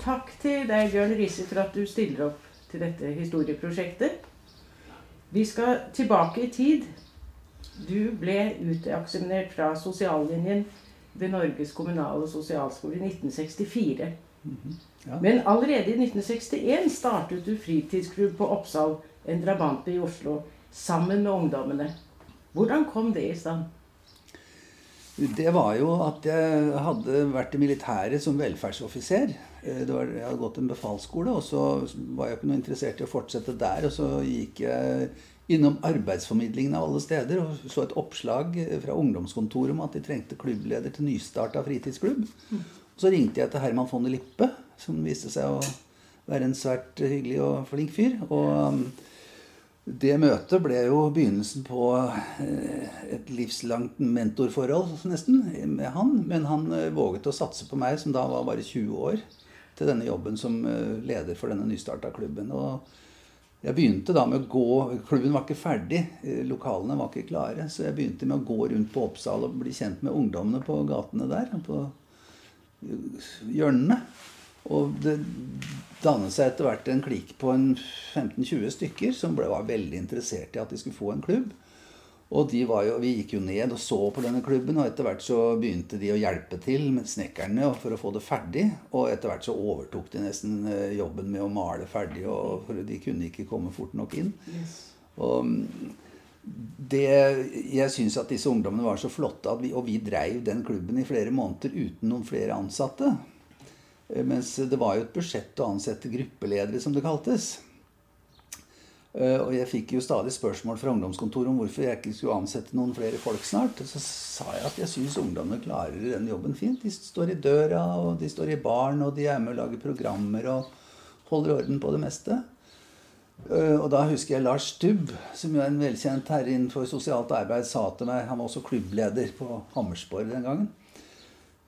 takk til deg, Bjørn Riise, for at du stiller opp til dette historieprosjektet. Vi skal tilbake i tid. Du ble uteksaminert fra sosiallinjen ved Norges kommunale sosialskole i 1964. Ja. Men allerede i 1961 startet du fritidsklubb på Oppsal, en drabantby i Oslo, sammen med ungdommene. Hvordan kom det i stand? Det var jo at jeg hadde vært i militæret som velferdsoffiser. Eh, var, jeg hadde gått en befalsskole, og så var jeg ikke noe interessert i å fortsette der. Og så gikk jeg innom arbeidsformidlingen av alle steder og så et oppslag fra ungdomskontoret om at de trengte klubbleder til nystarta fritidsklubb. Og så ringte jeg til Herman von Lippe, som viste seg å være en svært hyggelig og flink fyr. Og det møtet ble jo begynnelsen på eh, et livslangt mentorforhold, nesten, med han. Men han eh, våget å satse på meg, som da var bare 20 år, til denne jobben som eh, leder for denne nystarta klubben. Og jeg begynte da med å gå Klubben var ikke ferdig, eh, lokalene var ikke klare. Så jeg begynte med å gå rundt på Oppsal og bli kjent med ungdommene på gatene der. På hjørnene. Og det dannet seg etter hvert en klikk på 15-20 stykker som ble, var veldig interessert i at de skulle få en klubb. Og de var jo, vi gikk jo ned og så på denne klubben, og etter hvert så begynte de å hjelpe til med snekkerne for å få det ferdig. Og etter hvert så overtok de nesten eh, jobben med å male ferdig, og for de kunne ikke komme fort nok inn. Og mm, det, jeg syns at disse ungdommene var så flotte, vi, og vi dreiv den klubben i flere måneder uten noen flere ansatte. Eh, Mens det var jo et budsjett å ansette gruppeledere, som det kaltes. Eh, Og jeg fikk jo stadig spørsmål fra ungdomskontoret om hvorfor jeg ikke skulle ansette noen flere folk snart. Og så sa jeg at jeg syns ungdommene klarer den jobben fint. De står i døra, og de står i baren, og de er med og lager programmer og holder orden på det meste. Eh, Og da husker jeg Lars Stubb, som jo er en velkjent herre innenfor sosialt arbeid, sa til meg Han var også klubbleder på Hammersborg den gangen.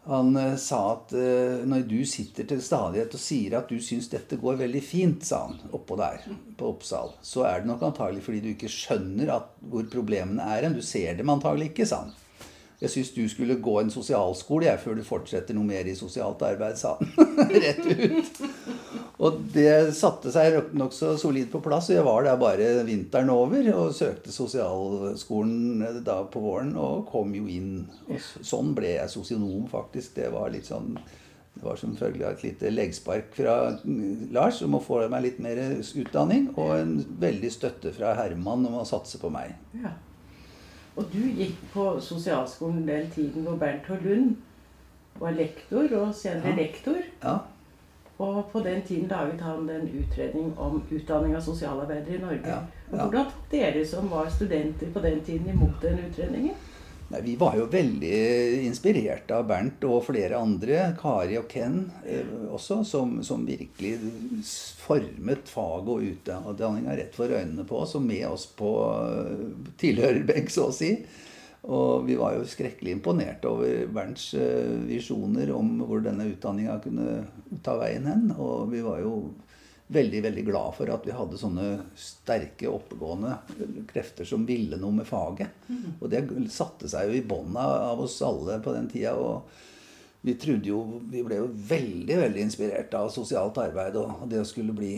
Han eh, sa at eh, når du sitter til stadighet og sier at du syns dette går veldig fint, sa han oppå der på Oppsal, så er det nok antagelig fordi du ikke skjønner at, hvor problemene er hen. Du ser dem antagelig ikke, sa han. Jeg syns du skulle gå en sosialskole jeg, før du fortsetter noe mer i sosialt arbeid, sa han. Rett ut. Og det satte seg nokså solid på plass. Og jeg var der bare vinteren over og søkte sosialskolen eh, da på våren og kom jo inn. Og sånn ble jeg sosionom, faktisk. Det var litt sånn det var som følge av et lite leggspark fra mm, Lars om å få meg litt mer utdanning, og en veldig støtte fra Herman om å satse på meg. Ja. Og du gikk på sosialskolen den tiden hvor Bernt Lund var lektor, og senere Ja. lektor. Ja, Og på den tiden laget han en utredning om utdanning av sosialarbeidere i Norge. Ja, Og. Hvordan tok dere som var studenter på den tiden imot den utredningen? Nei, Vi var jo veldig inspirert av Bernt og flere andre, Kari og Ken eh, også, som, som virkelig formet fag og utdanninga rett for øynene på oss og med oss på eh, tilhørerbenk, så å si. Og vi var jo skrekkelig imponert over Bernts eh, visjoner om hvor denne utdanninga kunne ta veien hen. Og vi var jo veldig veldig glad for at vi hadde sånne sterke, oppegående krefter som ville noe med faget. Og det satte seg jo i bånda av oss alle på den tida. Og vi trodde jo Vi ble jo veldig, veldig inspirert av sosialt arbeid og det å skulle bli,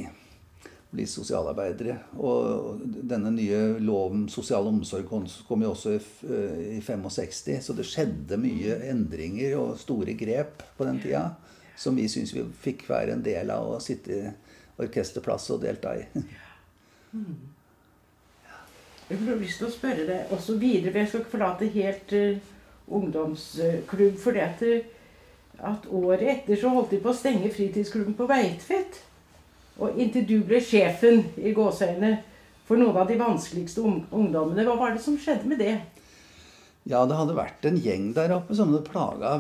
bli sosialarbeidere. Og denne nye loven sosial omsorg kom, jo også i, 65, så det skjedde mye endringer og store grep på den tida som vi syns vi fikk være en del av å sitte orkesterplass å delta i. Jeg får lyst til å spørre deg også videre, for jeg skal ikke forlate helt uh, ungdomsklubb. For at, eh, at året etter så holdt de på å stenge fritidsklubben på Veitvet. Og inntil du ble sjefen i gåseøynene for noen av de vanskeligste ungdommene. Hva var det som skjedde med det? Ja, det hadde vært en gjeng der oppe som hadde plaga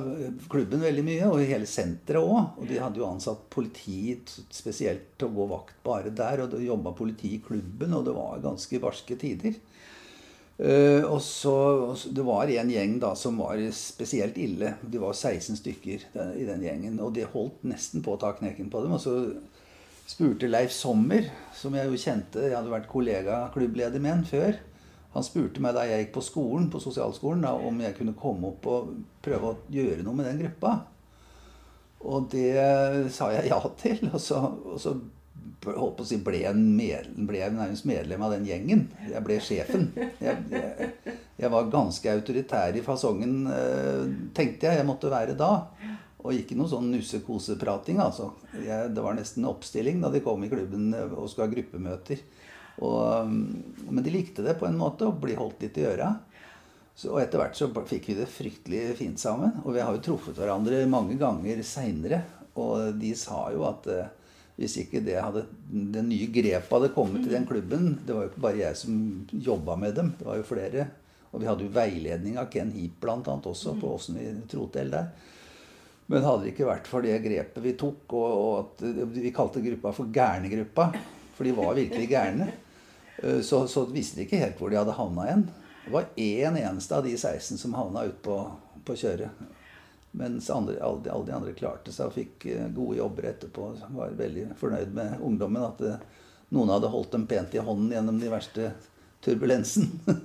klubben veldig mye, og hele senteret òg. Og de hadde jo ansatt politi spesielt til å gå vakt bare der, og det jobba politi i klubben, og det var ganske barske tider. Eh, og så, Det var en gjeng da som var spesielt ille. De var 16 stykker i den gjengen, og de holdt nesten på å ta knekken på dem. Og så spurte Leif Sommer, som jeg jo kjente, jeg hadde vært kollega-klubbleder med han før. Han spurte meg da jeg gikk på skolen, på sosialskolen da, om jeg kunne komme opp og prøve å gjøre noe med den gruppa. Og det sa jeg ja til. Og så, og så holdt på å si, ble, ble jeg nærmest medlem av den gjengen. Jeg ble sjefen. Jeg, jeg, jeg var ganske autoritær i fasongen, eh, tenkte jeg jeg måtte være da. Og ikke noe sånn nusse-kose-prating, altså. Jeg, det var nesten oppstilling da de kom i klubben og skulle ha gruppemøter. Og, men de likte det på en måte, å bli holdt litt i øra. Så, og etter hvert så fikk vi det fryktelig fint sammen. Og vi har jo truffet hverandre mange ganger seinere. Og de sa jo at eh, hvis ikke det, hadde, det nye grepet hadde kommet i den klubben Det var jo ikke bare jeg som jobba med dem, det var jo flere. Og vi hadde jo veiledning av Ken Heap bl.a. også på åssen vi tro til der. Men hadde det ikke vært for det grepet vi tok, og, og at vi kalte gruppa for Gærnegruppa, for de var virkelig gærne, eh, så, så visste de ikke helt hvor de hadde havna igjen. Det var én eneste av de 16 som havna utpå på, kjøret. Mens andre, alle, alle, de, andre klarte seg og fikk eh, gode jobber etterpå. Var veldig fornøyd med ungdommen. At det, eh, noen hadde holdt dem pent i hånden gjennom de verste turbulensen.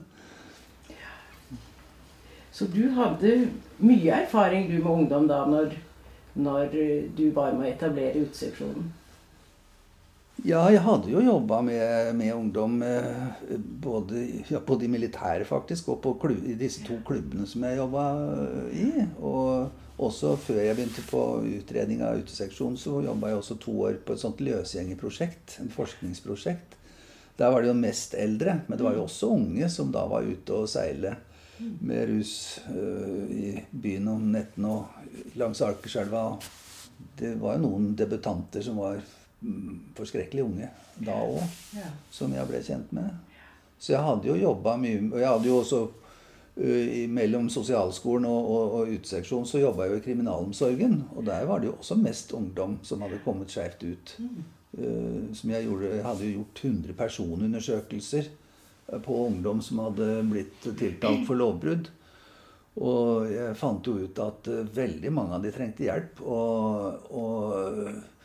Så du hadde mye erfaring du med ungdom da når, når du var med å etablere uteseksjonen? Ja, jeg hadde jo jobba med, med, ungdom eh, både, ja, både i militæret faktisk, og klubb, i disse to klubbene som jeg jobba i. Og også før jeg begynte på utredning av uteseksjon, så jobba jeg også to år på et sånt løsgjengerprosjekt. En forskningsprosjekt. Der var det jo mest eldre, men det var jo også unge som da var ute og seile med rus uh, i byen om nettene og langs Akerselva. Det var jo noen debutanter som var forskrekkelig unge da òg, ja. som jeg ble kjent med. Så jeg hadde jo jobba mye Og jeg hadde jo også uh, mellom sosialskolen og, og, og uteseksjonen så jobba jeg jo i kriminalomsorgen. Og der var det jo også mest ungdom som hadde kommet skjevt ut. Uh, som jeg, gjorde, jeg hadde jo gjort 100 personundersøkelser på ungdom som hadde blitt tiltalt for lovbrudd. Og jeg fant jo ut at veldig mange av de trengte hjelp. og, og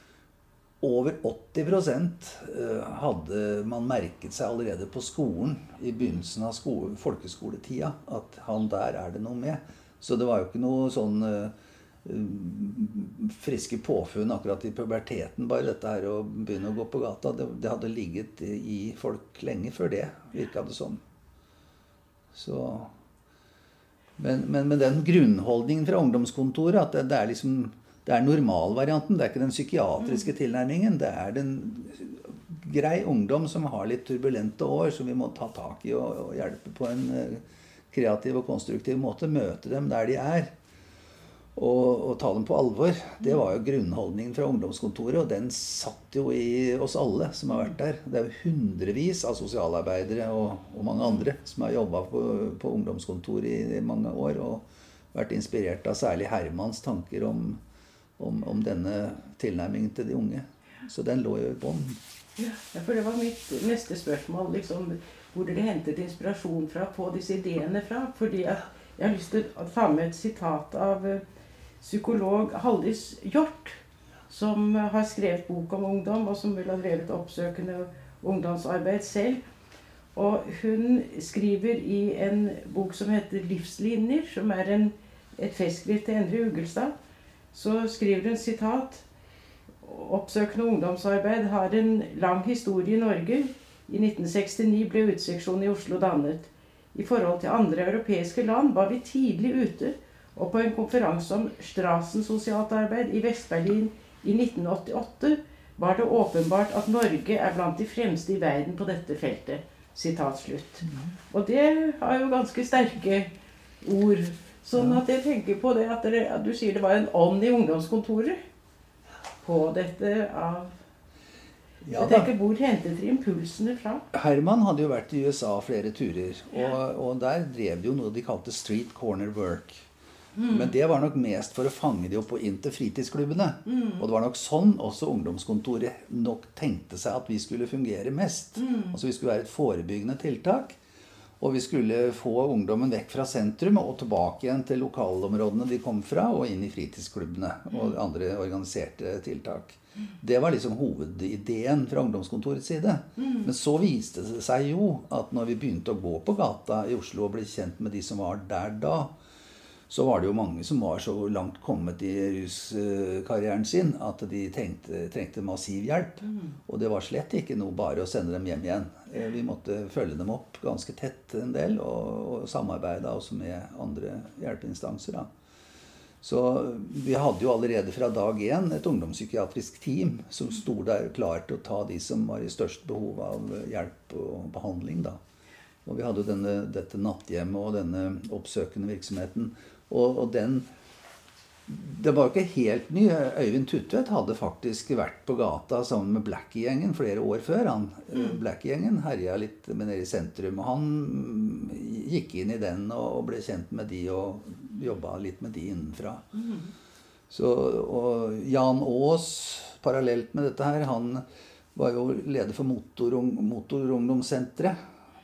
over 80 eh, hadde man merket seg allerede på skolen i begynnelsen av skole, folkeskoletida at han der er det noe med. Så det var jo ikke noe sånn uh, friske påfunn akkurat i puberteten, bare dette her å begynne å gå på gata. Det, det hadde ligget i folk lenge før det, virka det som. Så men, med den grunnholdningen fra ungdomskontoret at det, det er liksom det er normalvarianten. Det er ikke den psykiatriske mm. tilnærmingen. Det er den grei ungdom som har litt turbulente år, som vi må ta tak i og, og hjelpe på en eh, kreativ og konstruktiv måte. Møte dem der de er. Og, og, ta dem på alvor. Det var jo grunnholdningen fra ungdomskontoret, og den satt jo i oss alle som har vært der. Det er jo hundrevis av sosialarbeidere og, og mange andre som har jobba på, på ungdomskontoret i, i mange år og vært inspirert av særlig Hermans tanker om, om, om, denne tilnærmingen til de unge. Så den lå jo i bånn. Ja, for det var mitt neste spørsmål. liksom, Hvor dere hentet inspirasjon fra på disse ideene fra. fordi jeg har lyst til å ta med et sitat av eh, psykolog Haldis Hjort, som har skrevet bok om ungdom, og som vil ha drevet oppsøkende ungdomsarbeid selv. Og hun skriver i en bok som heter 'Livslinjer', som er en, et festskritt til Endre Ugelstad så skriver hun sitat Oppsøkende ungdomsarbeid har en lang historie i Norge. I 1969 ble Uteseksjonen i Oslo dannet. I forhold til andre europeiske land var vi tidlig ute, og på en konferanse om Strassen-sosialt arbeid i Vest-Berlin i 1988 var det åpenbart at Norge er blant de fremste i verden på dette feltet. Sitat slutt. Og det har jo ganske sterke ord Sånn at jeg tenker på det at, dere, at du sier det var en ånd i ungdomskontoret på dette av ja, jeg tenker, Hvor hentet dere impulsene fra? Herman hadde jo vært i USA flere turer. Og, og der drev de jo noe de kalte street corner work. Mm. Men det var nok mest for å fange de opp og inn til fritidsklubbene. Mm. Og det var nok sånn også ungdomskontoret nok tenkte seg at vi skulle fungere mest. Mm. Altså vi skulle være et forebyggende tiltak. Og vi skulle få ungdommen vekk fra sentrum og tilbake igjen til lokalområdene de kom fra, og inn i fritidsklubbene og mm. andre organiserte tiltak. Det var liksom hovedideen fra ungdomskontorets side. Mm. Men så viste det seg jo at når vi begynte å gå på gata i Oslo og bli kjent med de som var der da, så var det jo mange som var så langt kommet i ruskarrieren sin at de trengte, trengte massiv hjelp. Og det var slett ikke noe bare å sende dem hjem igjen. Eh, vi måtte følge dem opp ganske tett en del, og, og samarbeide også med andre hjelpeinstanser. da. Så vi hadde jo allerede fra dag én et ungdomspsykiatrisk team som sto der klar til å ta de som var i størst behov av hjelp og behandling. da. Og vi hadde denne, dette natthjemmet og denne oppsøkende virksomheten. Og, og den Det var ikke helt ny. Øyvind Tutvedt hadde faktisk vært på gata sammen med Blackie-gjengen flere år før. han. Mm. Blackie-gjengen herja litt med nede i sentrum. Og han gikk inn i den og ble kjent med de og jobba litt med de innenfra. Mm. Så, og Jan Aas, parallelt med dette her, han var jo leder for Motorungdomssenteret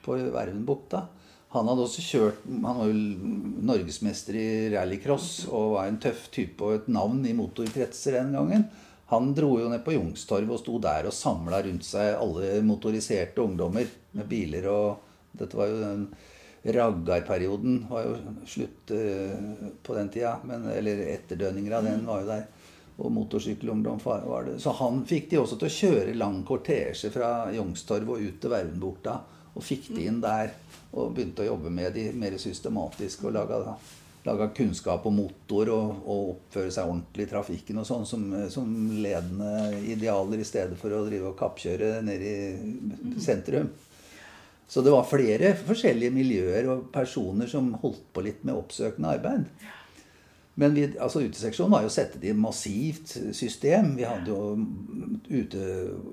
på Vervenbukta. Han hadde også kjørt Han var jo norgesmester i rallycross og var en tøff type og et navn i motorkretser den gangen. Han dro jo ned på Youngstorget og sto der og samla rundt seg alle motoriserte ungdommer med biler. og Dette var jo den Raggarperioden var jo slutt uh, på den tida. Men, eller etterdønninger av den var jo der. Og motorsykkelungdom var det. Så han fikk de også til å kjøre lang kortesje fra Youngstorget og ut til Vervenbukta. Og fikk de inn der og begynte å jobbe med de mer systematisk. Og laga, laga kunnskap om motor og, og, oppføre seg ordentlig i trafikken og sånn som, som, ledende idealer i stedet for å drive og kappkjøre ned i sentrum. Så det var flere forskjellige miljøer og personer som holdt på litt med oppsøkende arbeid. Men vi, altså uteseksjonen var jo satt i massivt system. Vi hadde jo ute,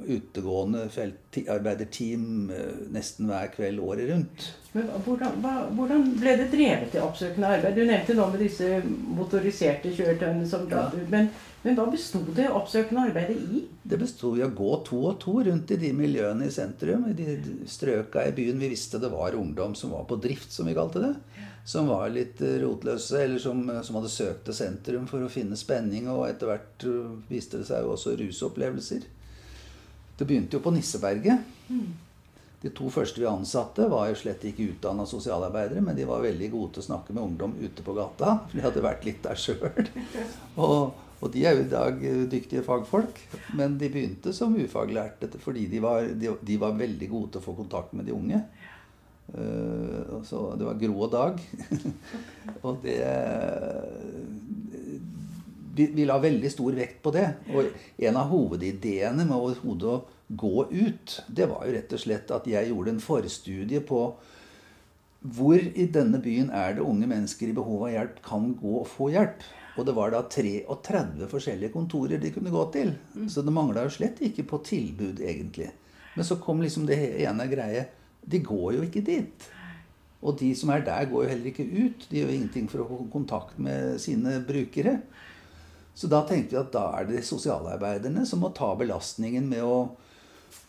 utegående feltarbeiderteam eh, nesten hver kveld året rundt. Men hvordan, hva, hvordan, ble det drevet i oppsøkende arbeid? Du nevnte noe med disse motoriserte kjøretøyene. som ja. men, men hva besto det oppsøkende arbeidet i? Det besto i å gå to og to rundt i de miljøene i sentrum. I de strøka i byen. Vi visste det var ungdom som var på drift, som vi kalte det som var litt eh, rotløse, eller som, eh, som, hadde søkt til sentrum for å finne spenning. Og etter hvert eh, viste det seg jo også rusopplevelser. Det begynte jo på Nisseberget. Mm. De to første vi ansatte, var jo slett ikke utdanna sosialarbeidere, men de var veldig gode til å snakke med ungdom ute på gata. For de hadde vært litt der sjøl. Og, og, de er jo i dag dyktige fagfolk. Men de begynte som ufaglærte fordi de var, de, de var veldig gode til å få kontakt med de unge. Uh, så det var grå dag. og det vi, vi, la veldig stor vekt på det. Og en av hovedideene med overhodet å gå ut, det var jo rett og slett at jeg gjorde en forstudie på hvor i denne byen er det unge mennesker i behov av hjelp kan gå og få hjelp. Og det var da 33 forskjellige kontorer de kunne gå til. Mm. Så det mangla jo slett ikke på tilbud, egentlig. Men så kom liksom det ene greie de går jo ikke dit. Og de som er der, går jo heller ikke ut. De gjør ingenting for å få kontakt med sine brukere. Så da tenkte vi at da er det sosialarbeiderne som må ta belastningen med å,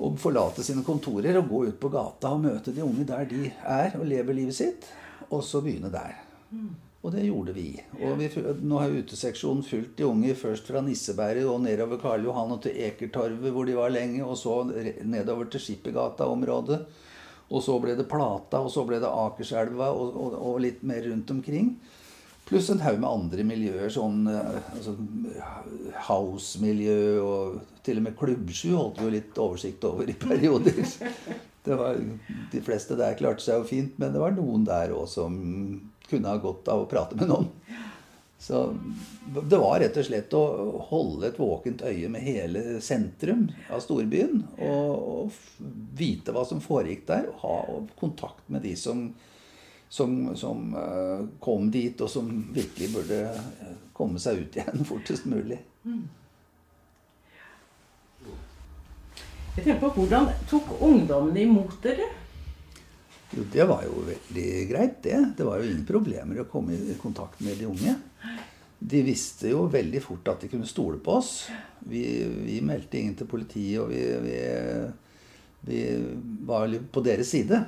å forlate sine kontorer og gå ut på gata og møte de unge der de er og lever livet sitt. Og så begynne der. Og det gjorde vi. Og vi, nå har uteseksjonen fulgt de unge først fra Nisseberget og nedover Karl Johan og til Ekertorvet, hvor de var lenge, og så nedover til Skippergata-området. Og så ble det Plata, og så ble det Akerselva og, og, og litt mer rundt omkring. Pluss en haug med andre miljøer, sånn eh, altså, house-miljø og til og med Klubbsju holdt vi jo litt oversikt over i perioder. Var, de fleste der klarte seg jo fint, men det var noen der òg som kunne ha godt av å prate med noen. Så det var rett og slett å holde et våkent øye med hele sentrum av storbyen. Og, og vite hva som foregikk der. Og ha kontakt med de som, som, som uh, kom dit, og som virkelig burde eh, komme seg ut igjen fortest mulig. Mm. Jeg tenker på Hvordan tok ungdommene imot dere? Jo, Det var jo veldig greit, det. Det var jo ingen problemer å komme i kontakt med de unge. De visste jo veldig fort at de kunne stole på oss. Vi, vi meldte ingen til politiet, og vi, vi, vi, var på deres side.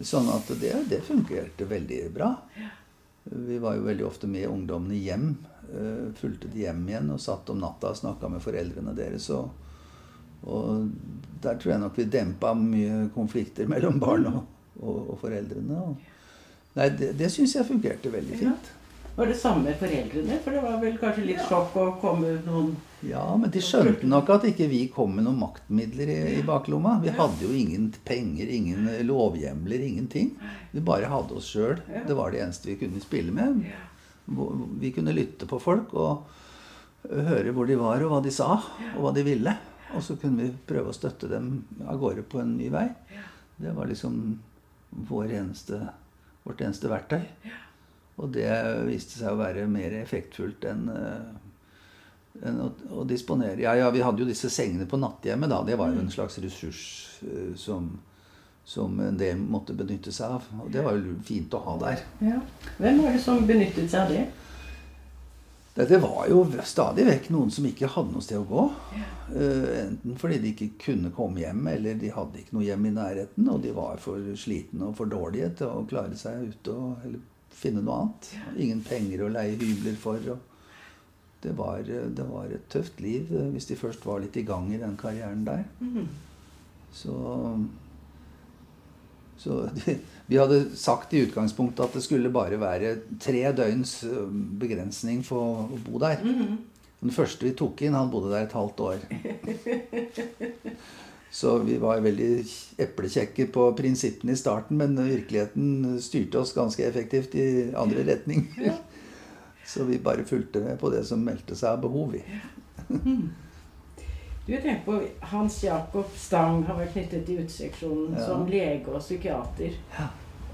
Sånn at det, det fungerte veldig bra. Vi var jo veldig ofte med ungdommene hjem. Eh, fulgte de hjem igjen og satt om natta og snakka med foreldrene deres. Og, og der tror jeg nok vi dempa mye konflikter mellom barn og, og, og foreldrene. Og, nei, det, det syns jeg fungerte veldig fint. Var det samme med foreldrene? For det var vel kanskje litt sjokk å komme noen Ja, men de skjønte nok at ikke vi kom med noen maktmidler i, i baklomma. Vi hadde jo ingen penger, ingen lovhjemler, ingenting. Vi bare hadde oss sjøl. Det var det eneste vi kunne spille med. Vi kunne lytte på folk og høre hvor de var, og hva de sa, og hva de ville. Og så kunne vi prøve å støtte dem av gårde på en ny vei. Det var liksom eneste, vårt eneste verktøy. Og det viste seg å være mer effektfullt enn eh, enn å, å disponere. Ja, ja, vi hadde jo disse sengene på natthjemmet, da. Det var jo en slags ressurs uh, som, som en del måtte benytte seg av. Og det var jo fint å ha der. Ja. Hvem var det som benyttet seg av det? Det, var jo stadig vekk noen som ikke hadde noe sted å gå. Eh, enten fordi de ikke kunne komme hjem, eller de hadde ikke noe hjem i nærheten. Og de var for slitne og for dårlige til å klare seg ute og, eller finne noe annet. Ingen penger å leie hybler for. det var, det var et tøft liv eh, hvis de først var litt i gang i den karrieren der. Så, så de, vi hadde sagt i utgangspunktet at det skulle bare være tre døgns begrensning for å bo der. Den første vi tok inn, han bodde der et halvt år. Så vi var veldig eplekjekke på prinsippene i starten, men virkeligheten styrte oss ganske effektivt i andre retning. Så vi bare fulgte med på det som meldte seg av behov. i. Du tenker på Hans Jakob Stang har vært knyttet til uteseksjonen Ja. som lege og psykiater. Ja.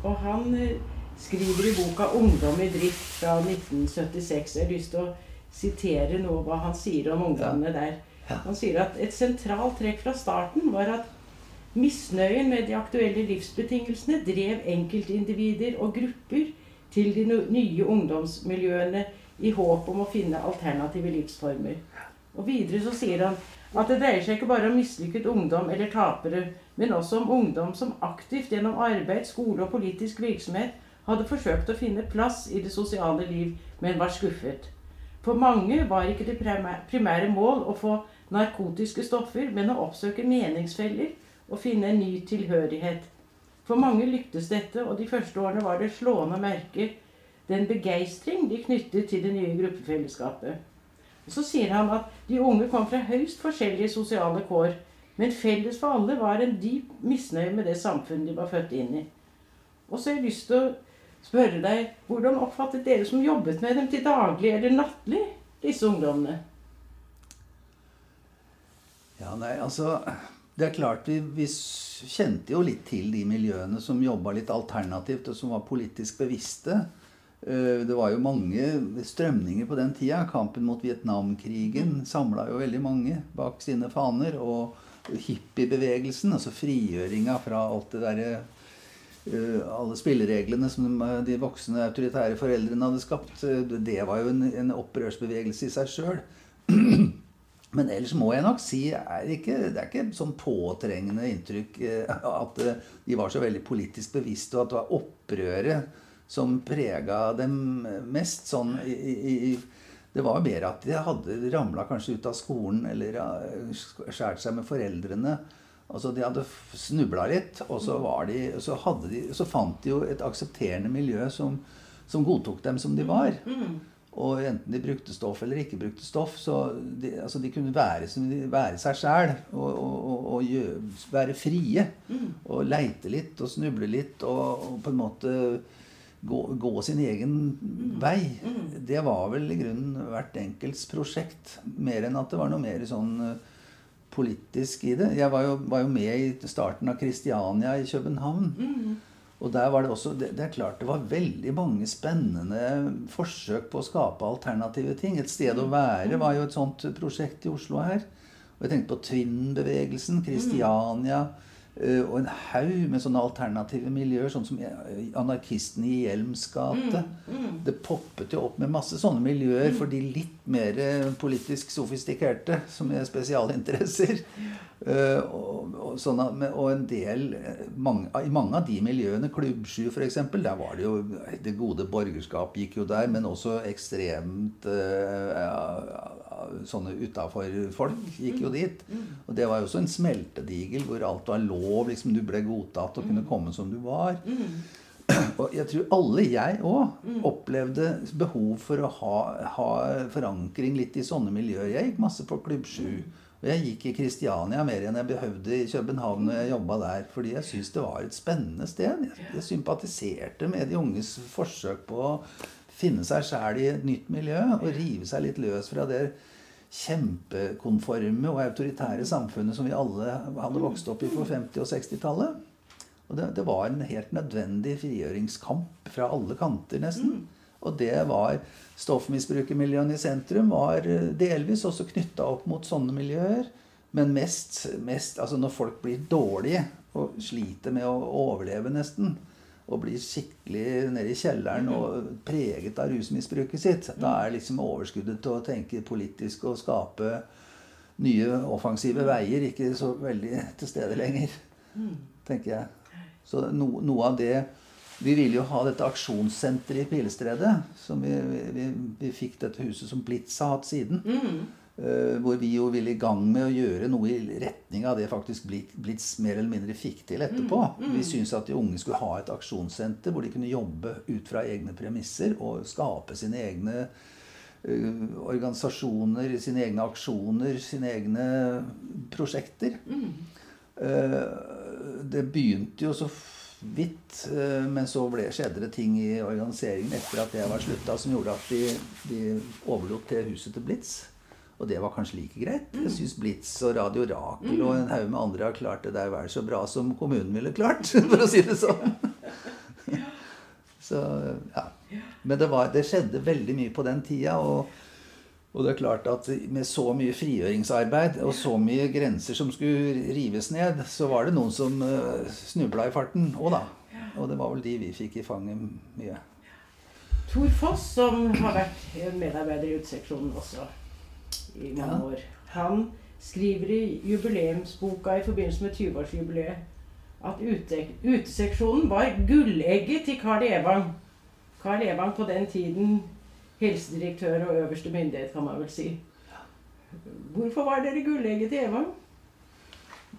Og han eh, skriver i boka 'Ungdom i drift' fra 1976. Jeg har lyst til å sitere noe hva han sier om ungdommene der. Han sier at et sentralt trekk fra starten var at misnøyen med de aktuelle livsbetingelsene drev enkeltindivider og grupper til de nye ungdomsmiljøene i håp om å finne alternative livsformer. Og videre så sier han at det dreier seg ikke bare om mislykket ungdom eller tapere, men også om ungdom som aktivt gjennom arbeid, skole og politisk virksomhet hadde forsøkt å finne plass i det sosiale liv, men var skuffet. For mange var ikke det primære mål å få narkotiske stoffer, men å oppsøke meningsfeller og finne en ny tilhørighet. For mange lyktes dette, og de første årene var det slående å merke den begeistring de knyttet til det nye gruppefellesskapet. Så sier han at de unge kom fra høyst forskjellige sosiale kår, men felles for alle var en dyp misnøye med det samfunnet de var født inn i. Og så har jeg lyst til å spørre deg, hvordan oppfattet dere som jobbet med dem til daglig eller nattlig, disse ungdommene? Ja, nei, altså Det er klart vi, vi kjente jo litt til de miljøene som jobba litt alternativt, og som var politisk bevisste. Eh, Det var jo mange strømninger på den tida. Kampen mot Vietnamkrigen samla jo veldig mange bak sine faner. Og hippiebevegelsen, altså frigjøringa fra alt det derre eh, alle spillereglene som de, voksne autoritære foreldrene hadde skapt, eh, det var jo en, opprørsbevegelse i seg sjøl. Men ellers må jeg nok si er ikke, det er ikke sånn påtrengende inntrykk at de var så veldig politisk bevisste, og at det var opprøret som prega dem mest. sånn i, i, det var mer at de hadde ramla kanskje ut av skolen eller eh, skåret seg med foreldrene. Altså De hadde snubla litt, og så, var de, så, de, så fant de jo et aksepterende miljø som, som godtok dem som de var. Og enten de brukte stoff eller ikke brukte stoff, så de, altså de kunne være, være seg sjæl og, og, og, og gjø- være frie. Og leite litt og snuble litt og, og på en måte gå, gå sin egen vei. Det var vel i grunnen hvert enkelts prosjekt. Mer enn at det var noe mer sånn eh, politisk i det. Jeg var jo, var jo med i starten av Kristiania i København. Og der var det også det, det er klart det var veldig mange spennende forsøk på å skape alternative ting. Et sted å være var jo et sånt prosjekt i Oslo her. Og jeg tenkte på Twin-bevegelsen, Kristiania eh, og en haug med sånne alternative miljøer, sånn som anarkisten anarkistene i Hjelms gate. Det poppet jo opp med masse sånne miljøer for de litt mer eh, politisk sofistikerte, som er spesialinteresser. Eh, og, og, sånne, og en del eh, mange, I mange av de miljøene, Klubbsky f.eks., der var det jo Det gode borgerskap gikk jo der, men også ekstremt eh, ja, Sånne utafor-folk gikk jo dit. Og det var jo også en smeltedigel hvor alt var lov. liksom Du ble godtatt og kunne komme som du var. Og jeg tror alle, jeg òg, opplevde behov for å ha, ha forankring litt i sånne miljøer. Jeg gikk masse på Klubb 7. Og jeg gikk i Kristiania mer enn jeg behøvde i København når jeg jobba der. Fordi jeg syntes det var et spennende sted. Jeg, jeg sympatiserte med de unges forsøk på å finne seg sjæl i et nytt miljø og rive seg litt løs fra det kjempekonforme og autoritære samfunnet som vi alle hadde vokst opp i på 50- og 60-tallet. Og det, det, var en helt nødvendig frigjøringskamp fra alle kanter, nesten. Og det var Stoffmisbrukermiljøene i sentrum var eh, delvis også knytta opp mot sånne miljøer. Men mest, mest altså når folk blir dårlige og sliter med å overleve, nesten, og blir skikkelig nede i kjelleren og preget av rusmisbruket sitt, da er liksom overskuddet til å tenke politisk og skape nye offensive veier ikke så veldig til stede lenger, tenker jeg. Så no, noe av det vi ville jo ha dette aksjonssenteret i Pilestredet. som vi, vi, vi, fikk dette huset som Blitz har hatt siden. Mm. Uh, hvor vi jo ville i gang med å gjøre noe i retning av det faktisk Blitz mer eller mindre fikk til etterpå. Mm. Mm. Vi syntes at de unge skulle ha et aksjonssenter hvor de kunne jobbe ut fra egne premisser og skape sine egne uh, organisasjoner, sine egne aksjoner, sine egne prosjekter. Uh, det begynte jo så vidt. uh, men så ble, skjedde det ting i organiseringen etter at det var slutta, som gjorde at de, de overlot til huset til Blitz. Og det var kanskje like greit. Jeg syns Blitz og Radio Rakel og en haug med andre har klart det der vel så bra som kommunen ville klart, for å si det sånn. Så, ja. Men det, var, det skjedde veldig mye på den tida. og og det er klart at med så mye frigjøringsarbeid og så mye grenser som skulle rives ned, så var det noen som uh, eh, snubla i farten òg, da. Og det var vel de vi fikk i fanget mye. Tor Foss, som har vært medarbeider i Uteseksjonen også i mange år, han skriver i jubileumsboka i forbindelse med 20-årsjubileet at ute, Uteseksjonen var gullegget til Carl Evang. Carl Evang på den tiden helsedirektør og øverste myndighet, kan man vel si. Hvorfor var dere gullegget til Evang?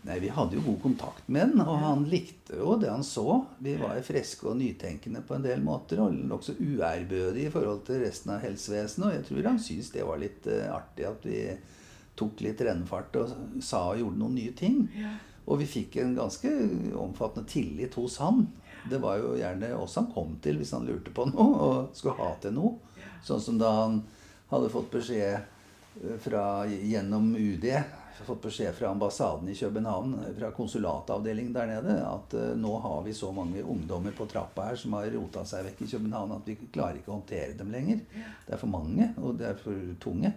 Nei, Vi hadde jo god kontakt med den, og han likte jo det han så. Vi var friske og nytenkende på en del måter, og nokså uærbødige i forhold til resten av helsevesenet. Og jeg tror han syntes det var litt uh, artig at vi tok litt rennfart og sa og gjorde noen nye ting. Og vi fikk en ganske omfattende tillit hos han. Det var jo gjerne oss han kom til hvis han lurte på noe og skulle ha til noe. Sånn som da han hadde fått beskjed eh, fra, gjennom UD fått beskjed fra ambassaden i København, fra konsulatavdelingen der nede, at uh, nå har vi så mange ungdommer på trappa her som har rota seg vekk i København at vi klarer ikke å håndtere dem lenger. Det er for mange, og det er for tunge.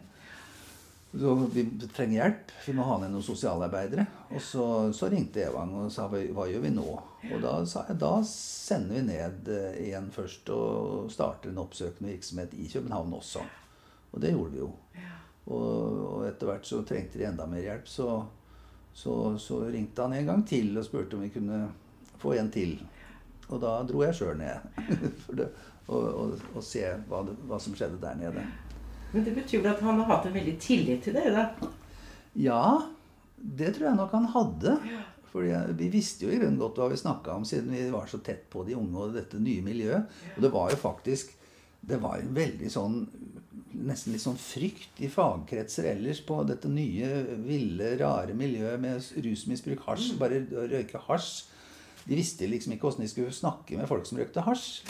Så vi trenger hjelp. Vi må ha ned noen sosialarbeidere. Og så, så ringte Evang og sa hva gjør vi nå? Og da sa jeg da sender vi ned igjen først og starter en oppsøkende virksomhet i København også. Og det gjorde vi jo. Og, etter hvert så trengte de enda mer hjelp. Så, så, så, ringte han en gang til og spurte om vi kunne få en til. Og da dro jeg sjøl ned for det, og, og, og, se hva, det, hva som skjedde der nede. Men det betyr vel at han har hatt en veldig tillit til dere, da? Ja, det tror jeg nok han hadde. For vi visste jo i grunnen godt hva vi snakka om, siden vi var så tett på de unge og dette nye miljøet. Og det var jo faktisk Det var en veldig sånn Nesten litt sånn frykt i fagkretser ellers på dette nye, ville, rare miljøet med rusmisbruk, hasj. Mm. Bare røyke hasj. De visste liksom ikke åssen de skulle snakke med folk som røykte hasj.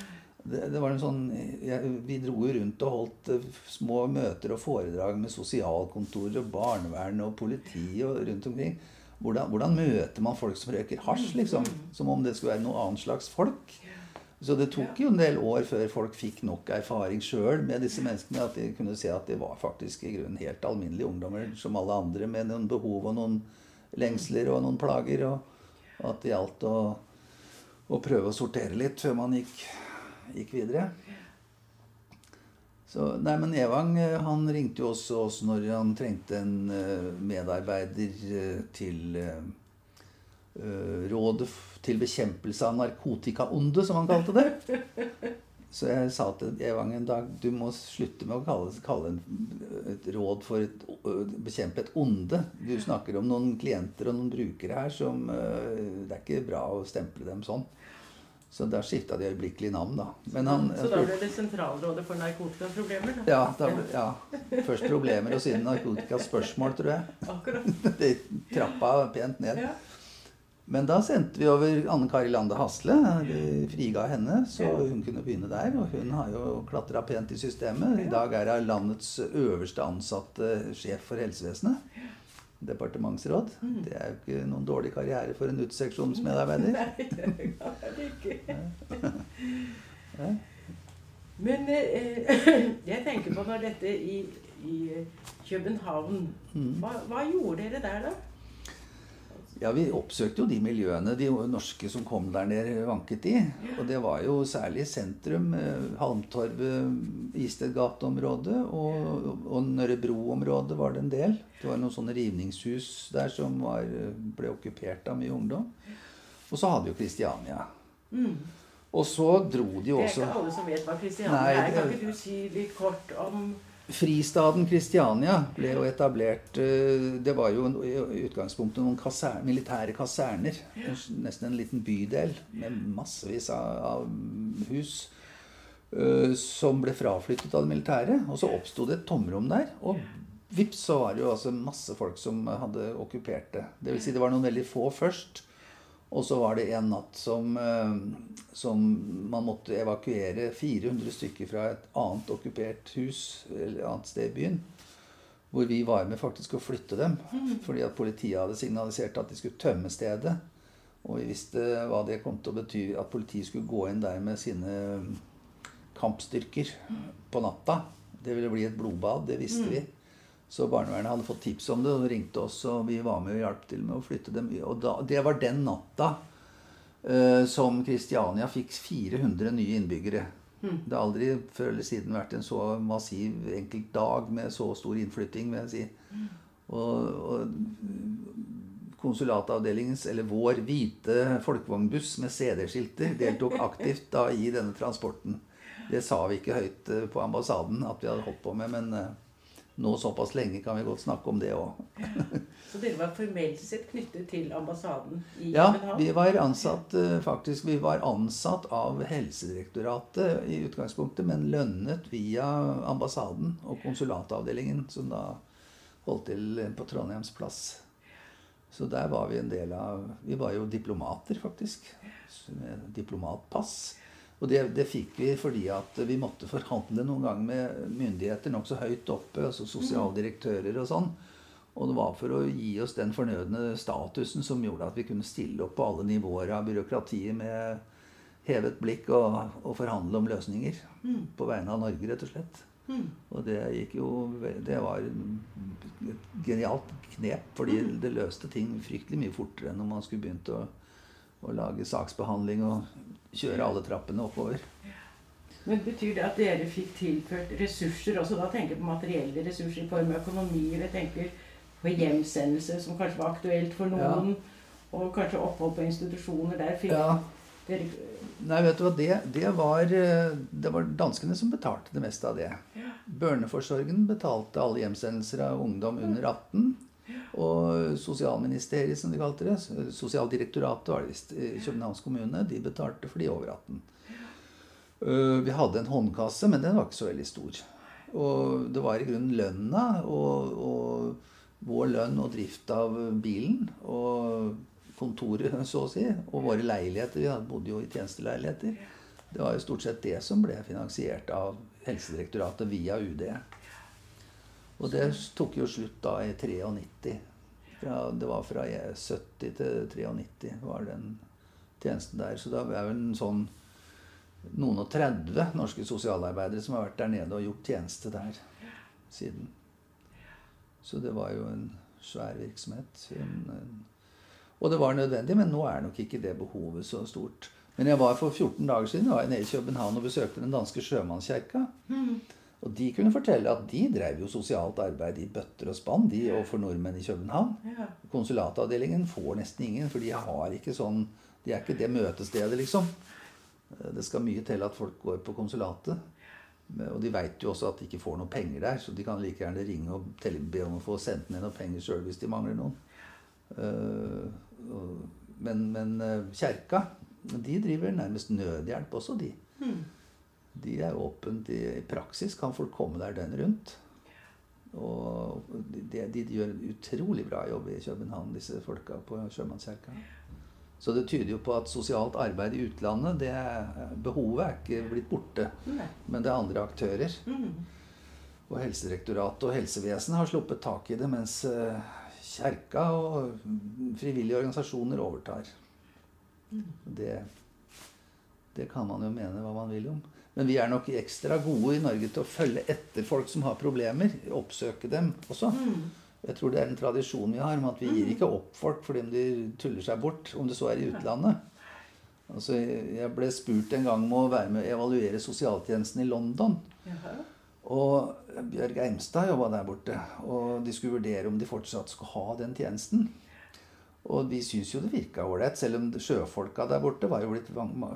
Det, det, var en sånn, jeg, Vi dro jo rundt og holdt uh, små møter og foredrag med sosialkontorer og barnevern og politi og rundt omkring. Hvordan, hvordan, møter man folk som røyker hasj, liksom? Som om det skulle være noe annet slags folk. Så det tok jo en del år før folk fikk nok erfaring sjøl med disse menneskene. At de kunne se at de var faktisk i grunnen helt alminnelige ungdommer som alle andre, med noen behov og noen lengsler og noen plager. Og at det gjaldt å, å prøve å sortere litt før man gikk gikk videre. Så, nei, men Evang eh, han ringte jo også oss når han trengte en uh, medarbeider uh, til uh, Rådet til bekjempelse av narkotikaonde, som han kalte det. Så jeg sa til Evang en dag du må slutte med å kalle, kalle et råd for å bekjempe et onde. Du snakker om noen klienter og noen brukere her som Det er ikke bra å stemple dem sånn. Så da skifta de øyeblikkelig navn, da. Men han, Så da ble det Sentralrådet for narkotikaproblemer? da? ja, da, ble- ja, Først problemer, og siden narkotikaspørsmål, tror jeg. Akkurat. De trappa pent ned. Ja. Men da sendte vi over Anne Kari Lande Hasle. Vi friga henne, så hun kunne begynne der. Og hun har jo klatra pent i systemet. I dag er hun landets øverste ansatte sjef for helsevesenet. Departementsråd. Mm. Det er jo ikke noen dårlig karriere for en uteseksjonsmedarbeider. Nei. Men eh, jeg tenker på når dette i, i København Mm. hva, hva gjorde dere der, da? Ja, Vi oppsøkte jo de miljøene de norske som kom der nede, vanket i. Og det var jo særlig sentrum, eh, Halmtorvet, Istedgate-området og, og Nørrebro-området var det en del. Det var noen sånne rivningshus der som var, ble okkupert av mye ungdom. Og så hadde vi jo Kristiania. Mm. Og så dro de jo Det er ikke alle som vet hva Kristiania er. Kan ikke du si litt kort om Fristaden Kristiania ble jo etablert eh, Det var jo i utgangspunktet noen kaser, militære kaserner. Nesten en liten bydel med massevis av, hus. eh, Som ble fraflyttet av det militære. Og så oppsto det et tomrom der. Og vips, så var det jo altså masse folk som hadde okkupert det. Det vil si det var noen veldig få først. Og så var det en natt som, eh, som man måtte evakuere 400 stykker fra et annet okkupert hus eller annet sted i byen. Hvor vi var med faktisk å flytte dem. Fordi at politiet hadde signalisert at de skulle tømme stedet. Og vi visste hva det kom til å bety. At politiet skulle gå inn der med sine kampstyrker på natta. Det ville bli et blodbad. Det visste vi. Så barnevernet hadde fått tips om det og ringte oss, og vi var med og hjalp til med å flytte dem. Og da, det var den natta uh, som Kristiania fikk 400 nye innbyggere. Det har aldri før eller siden vært en så massiv enkelt dag med så stor innflytting, vil jeg si. Og, og konsulatavdelingens, eller vår, hvite folkevognbuss med CD-skilter deltok aktivt da i denne transporten. Det sa vi ikke høyt eh, på ambassaden at vi hadde holdt på med, men eh, nå såpass lenge kan vi godt snakke om det òg. Så dere var formelt sett knyttet til ambassaden i Ja, København? vi var ansatt eh, faktisk, vi var ansatt av Helsedirektoratet i utgangspunktet, men lønnet via ambassaden og konsulatavdelingen, som da holdt til på Trondheims plass. Så der var vi en del av Vi var jo diplomater, faktisk. Med diplomatpass. Og det, det fikk vi fordi at vi måtte forhandle noen ganger med myndigheter nokså høyt oppe, altså sosialdirektører og sånn. Og det var for å gi oss den fornødne statusen som gjorde at vi kunne stille opp på alle nivåer av byråkratiet med hevet blikk og, og forhandle om løsninger. På vegne av Norge, rett og slett. Og det gikk jo Det var et genialt knep, fordi det løste ting fryktelig mye fortere enn om man skulle begynt å, å lage saksbehandling og kjøre alle trappene oppover. Men Betyr det at dere fikk tilført ressurser også? Da tenker jeg på materielle ressurser i form av økonomi, jeg tenker på hjemsendelse, som kanskje var aktuelt for noen, og kanskje opphold på institusjoner. Der fikk Ja, dere Nei, vet du hva, det, det, var, eh, det var danskene som betalte det meste av det. Børneforsorgen betalte alle hjemsendelser av ungdom under 18. Og sosialministeriet, som de kalte det, sosialdirektoratet var det visst, i Københavns kommune, de betalte for de over 18. Eh, Vi hadde en håndkasse, men den var ikke så veldig stor. Og det var i grunnen lønna og, og vår lønn og drift av bilen og kontoret, så å si, og våre leiligheter. Vi bodde jo i tjenesteleiligheter. Det var jo stort sett det som ble finansiert av Helsedirektoratet via UD. Og det tok jo slutt da i 93. Fra, det var fra 70 til 93 var den tjenesten der. Så det er vel en sånn noen og 30 norske sosialarbeidere som har vært der nede og gjort tjeneste der siden. Så det var jo en svær virksomhet. Og det var nødvendig, men nå er nok ikke det behovet så stort. Men jeg var for 14 dager siden jeg var nede i København og besøkte den danske sjømannskirka. Og de kunne fortelle at de drev jo sosialt arbeid i bøtter og spann, de overfor nordmenn i København. Ja. Konsulatavdelingen får nesten ingen, for de har ikke sånn De er ikke det møtestedet, liksom. Det skal mye til at folk går på konsulatet. Og de veit jo også at de ikke får noe penger der, så de kan like gjerne ringe og be om å få sendt ned noe penger sjøl hvis de mangler noen. Eh, Men, men eh, kjerka de driver nærmest nødhjelp også, de. De er åpent i, i praksis. Kan folk komme der døgnet rundt. Og de, de, gjør en utrolig bra jobb i København, disse folka på Sjømannskirka. Så det tyder jo på at sosialt arbeid i utlandet, det behovet er ikke blitt borte. Nei. Men det er andre aktører. Mm. Og Helsedirektoratet og helsevesenet har sluppet tak i det, mens eh, kjerka og frivillige organisasjoner overtar. Det, det kan man jo mene hva man vil om. Men vi er nok ekstra gode i Norge til å følge etter folk som har problemer. Oppsøke dem også. Jeg tror det er en tradisjon vi har om at vi gir ikke opp folk fordi de tuller seg bort, om det så er i utlandet. Altså, jeg ble spurt en gang om å være med å evaluere sosialtjenesten i London. Jaha. Og Bjørg Eimstad jobba der borte. Og de skulle vurdere om de fortsatt skulle ha den tjenesten. Og vi syns jo det virka ålreit, selv om sjøfolka der borte var jo blitt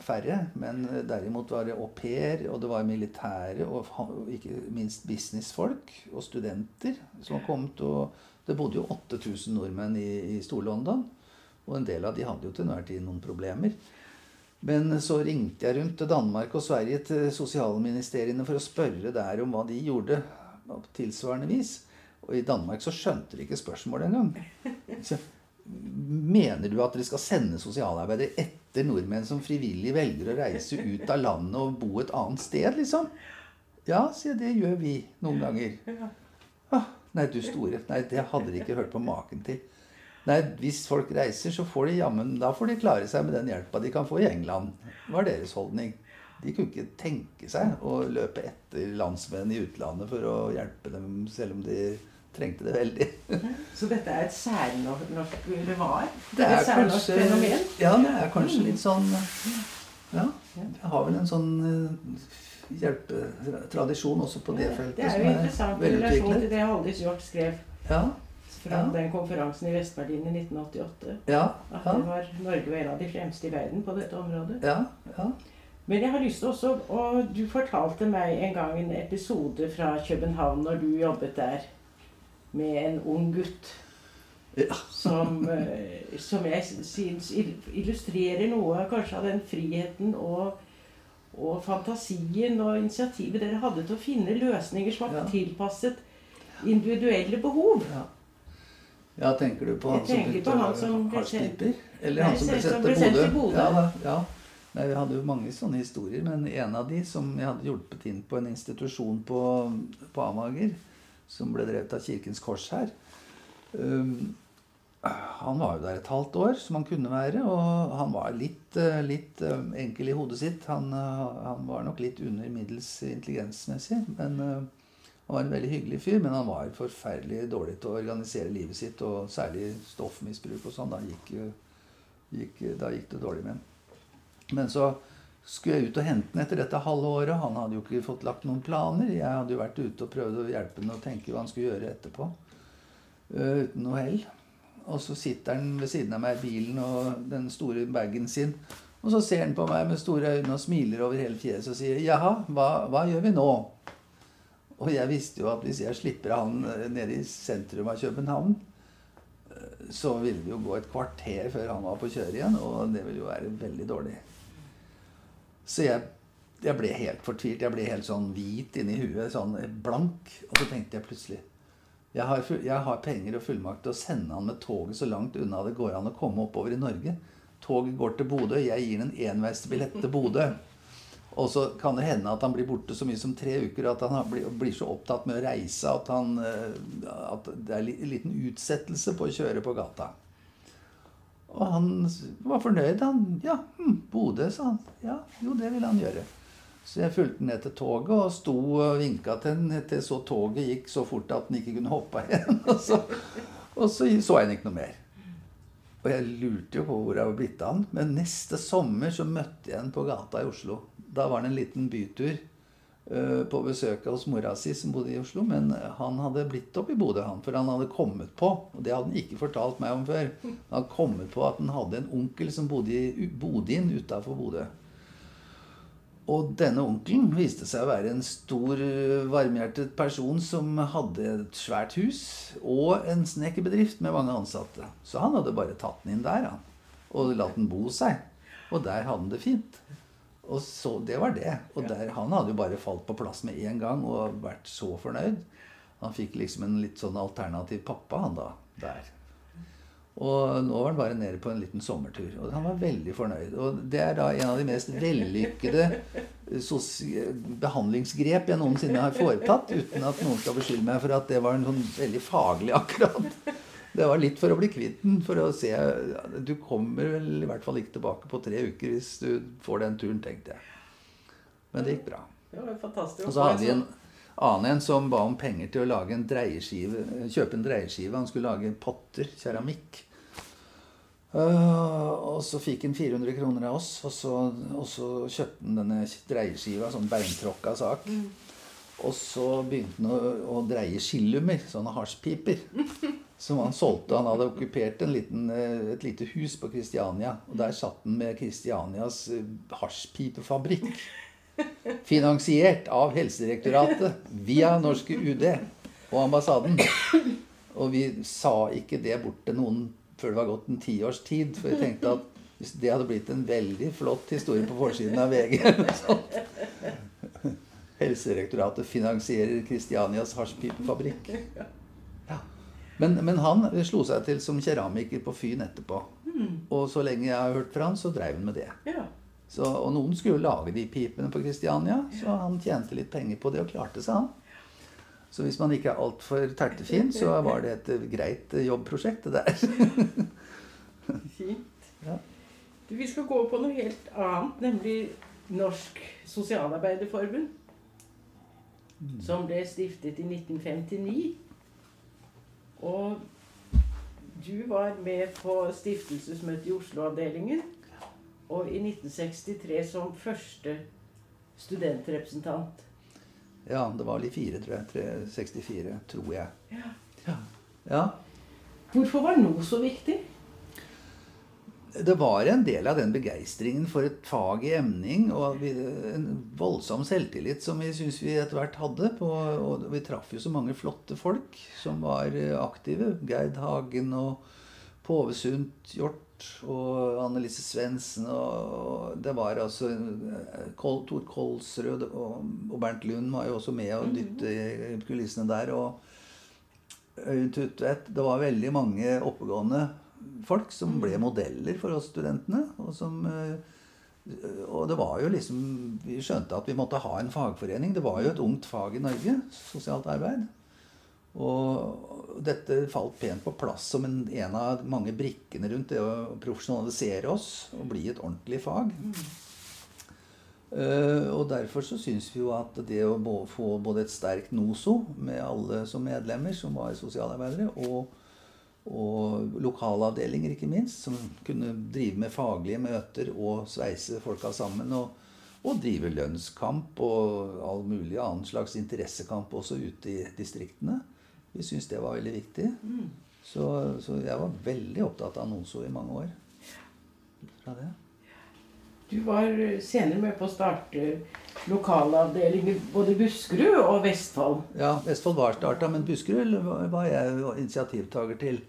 færre. Men derimot var det au pair, og det var militære, og ikke minst businessfolk og studenter som kom. Og det bodde jo 8000 nordmenn i, i Stor-London. Og en del av de hadde jo til enhver tid noen problemer. Men så ringte jeg rundt til Danmark og Sverige til sosialministeriene for å spørre der om hva de gjorde på tilsvarende vis. Og i Danmark så skjønte de ikke spørsmålet engang. Mener du at dere skal sende sosialarbeidere etter nordmenn som frivillig velger å reise ut av landet og bo et annet sted, liksom? Ja, sier jeg, det gjør vi noen ganger. Ah, nei, du store. Nei, det hadde de ikke hørt på maken til. Nei, hvis folk reiser, så får de jammen Da får de klare seg med den hjelpa de kan få i England. var deres holdning. De kunne ikke tenke seg å løpe etter landsmenn i utlandet for å hjelpe dem, selv om de trengte det veldig. Så dette er et særnorsk Eller var? Det er et særnorsk kanskje, fenomen? ja, det er kanskje litt sånn Ja. Jeg har vel en sånn eh, hjelpetradisjon også på det feltet. Det er jo interessant i relasjon til det Haldis Hjort skrev Ja, fra Ja. den konferansen i Vest-Berlin i 1988. ja, At det var Norge var en av de fremste i verden på dette området. ja, ja. Men jeg har lyst til også Og du fortalte meg en gang en episode fra København når du jobbet der med en ung gutt ja. som, eh, som jeg syns illustrerer noe kanskje av den friheten og, og fantasien og initiativet dere hadde til å finne løsninger som var Ja. tilpasset individuelle behov. Ja. ja, tenker du på han som begynte å? Eller Nei, han som ble sendt til Bodø? Ja. Nei, Vi hadde jo mange sånne historier, men en av de som jeg hadde hjulpet inn på en institusjon på, på Amager, som ble drevet av Kirkens Kors her um, Han var jo der et halvt år, som han kunne være, og han var litt, eh, litt eh, enkel i hodet sitt. Han, eh, han var nok litt under middels intelligensmessig, men han var en veldig hyggelig fyr, men han var forferdelig dårlig til å organisere livet sitt, og særlig stoffmisbruk og sånn. Da gikk, da gikk det dårlig med ham. Men så skulle jeg ut og hente den etter dette halve året. Han hadde jo ikke fått lagt noen planer. Jeg hadde jo vært ute og prøvd å hjelpe ham å tenke hva han skulle gjøre etterpå. Uh, uten noe hell. Og så sitter han ved siden av meg i bilen og den store bagen sin. Og så ser han på meg med store øyne og smiler over hele fjeset og sier 'Jaha, hva, hva gjør vi nå?' Og jeg visste jo at hvis jeg slipper han eh, nede i sentrum av København, eh, så ville det jo gå et kvarter før han var på kjøret igjen, og det ville jo være veldig dårlig. Så jeg, jeg ble helt fortvilt. Jeg ble helt sånn hvit inni huet, sånn blank. Og så tenkte jeg plutselig jeg har, jeg har penger og fullmakt til å sende han med toget så langt unna det går an å komme oppover i Norge. Toget går til Bodø. Jeg gir han en enveisbillett til Bodø. Og så kan det hende at han blir borte så mye som tre uker, at han blir så opptatt med å reise at, han, eh, at det er en liten utsettelse på å kjøre på gata. Og han var fornøyd. Han Ja, hm, Bodø, sa han. Ja, jo, det ville han gjøre. Så jeg fulgte ned til toget og sto og vinka til den til så toget gikk så fort at den ikke kunne hoppe igjen. Og så, og så så jeg den ikke noe mer. Og jeg lurte jo på hvor jeg var blitt av. Men neste sommer så møtte jeg han på gata i Oslo. Da var det en liten bytur på besøk hos mora si som bodde i Oslo. Men han hadde blitt opp i Bodø, han. For han hadde kommet på, og det hadde han ikke fortalt meg om før, han hadde kommet på at han hadde en onkel som bodde i Bodin utafor Bodø. Og denne onkelen viste seg å være en stor, eh, varmhjertet person som hadde et svært hus og en snekkerbedrift med mange ansatte. Så han hadde bare tatt den inn der, han. Og latt den bo seg. Og der hadde han det fint. Og så, Det var det. Og der, han hadde jo bare falt på plass med en gang og vært så fornøyd. Han fikk liksom en litt sånn alternativ pappa, han da. Der. Og nå var han bare nede på en liten sommertur. Og han var veldig fornøyd. Og det er da en av de mest vellykkede behandlingsgrep jeg noensinne har foretatt, uten at noen skal beskylde meg for at det var en sånn veldig faglig akkurat. Det var litt for å bli kvitt den. For å se Du kommer vel i hvert fall ikke tilbake på tre uker hvis du får den turen, tenkte jeg. Men det gikk bra. Det var fantastisk. Og så hadde vi en annen en som ba om penger til å lage en dreieskive, kjøpe en dreieskive. Han skulle lage potter, keramikk. Uh, og så fikk han 400 kroner av oss, og så, og så kjøpte han denne dreieskiva. Sånn beintråkka sak. Mm. Og så begynte han å, å dreie skillummer, sånne hasjpiper. Som han solgte. Han hadde okkupert liten, eh, et lite hus på Kristiania. Og der satt han med Kristianias eh, hasjpipefabrikk. Finansiert av Helsedirektoratet via norske UD og ambassaden. Og vi sa ikke det bort til noen før det var gått en tiårs tid. For jeg tenkte at hvis det hadde blitt en veldig flott historie på forsiden av VG Helsedirektoratet finansierer Kristianias hasjpipefabrikk. Ja. Men, men, han slo seg til som keramiker på Fyn etterpå. Mm. Og så lenge jeg har hørt fra han, så dreiv han med det. Ja. Så, og noen skulle lage de pipene på Kristiania, så han tjente litt penger på det og klarte seg, han. Så hvis man ikke er altfor tertefin, så var det et greit jobbprosjekt, det der. Fint. Ja. Du, vi skal gå på noe helt annet, nemlig Norsk Sosialarbeiderforbund. Mm. Som ble stiftet i 1959. Og du var med på stiftelsesmøtet i Oslo-avdelingen. Og i 1963 som første studentrepresentant. Ja, det var vel i 4, tror jeg. 364, tror jeg. Ja. ja. ja. Hvorfor var NO så viktig? Det var en del av den begeistringen for et fag i emning og en voldsom selvtillit som vi syns vi etter hvert hadde. På, og vi traff jo så mange flotte folk som var aktive. Gerd Hagen og Påvesund Hjort og Annelise Svendsen og Det var altså eh, Tor Kolsrød og Bernt Lund var jo også med og mhm. dytte i kulissene der. Og Tutvedt Det var veldig mange oppegående folk som ble mhm. modeller for oss studentene. Og, som, eh, og det var jo liksom Vi skjønte at vi måtte ha en fagforening. Det var jo et ungt fag i Norge, sosialt arbeid. Og dette falt pent på plass som en, en, av mange brikkene rundt det å profesjonalisere oss og bli et ordentlig fag. Mm. Uh, og derfor så syns vi jo at det å få både et sterkt NOSO med alle som medlemmer, som var sosialarbeidere, og, og lokalavdelinger, ikke minst, som kunne drive med faglige møter og sveise folka sammen. og og drive lønnskamp og all mulig annen slags interessekamp også ute i distriktene. Vi syntes det var veldig viktig. Mm. Så, så, jeg var veldig opptatt av NOSO i mange år. Fra det. Du var senere med på å starte lokalavdelinger både i Buskerud og Vestfold. Ja, Vestfold var starta, men Buskerud var jeg initiativtaker til.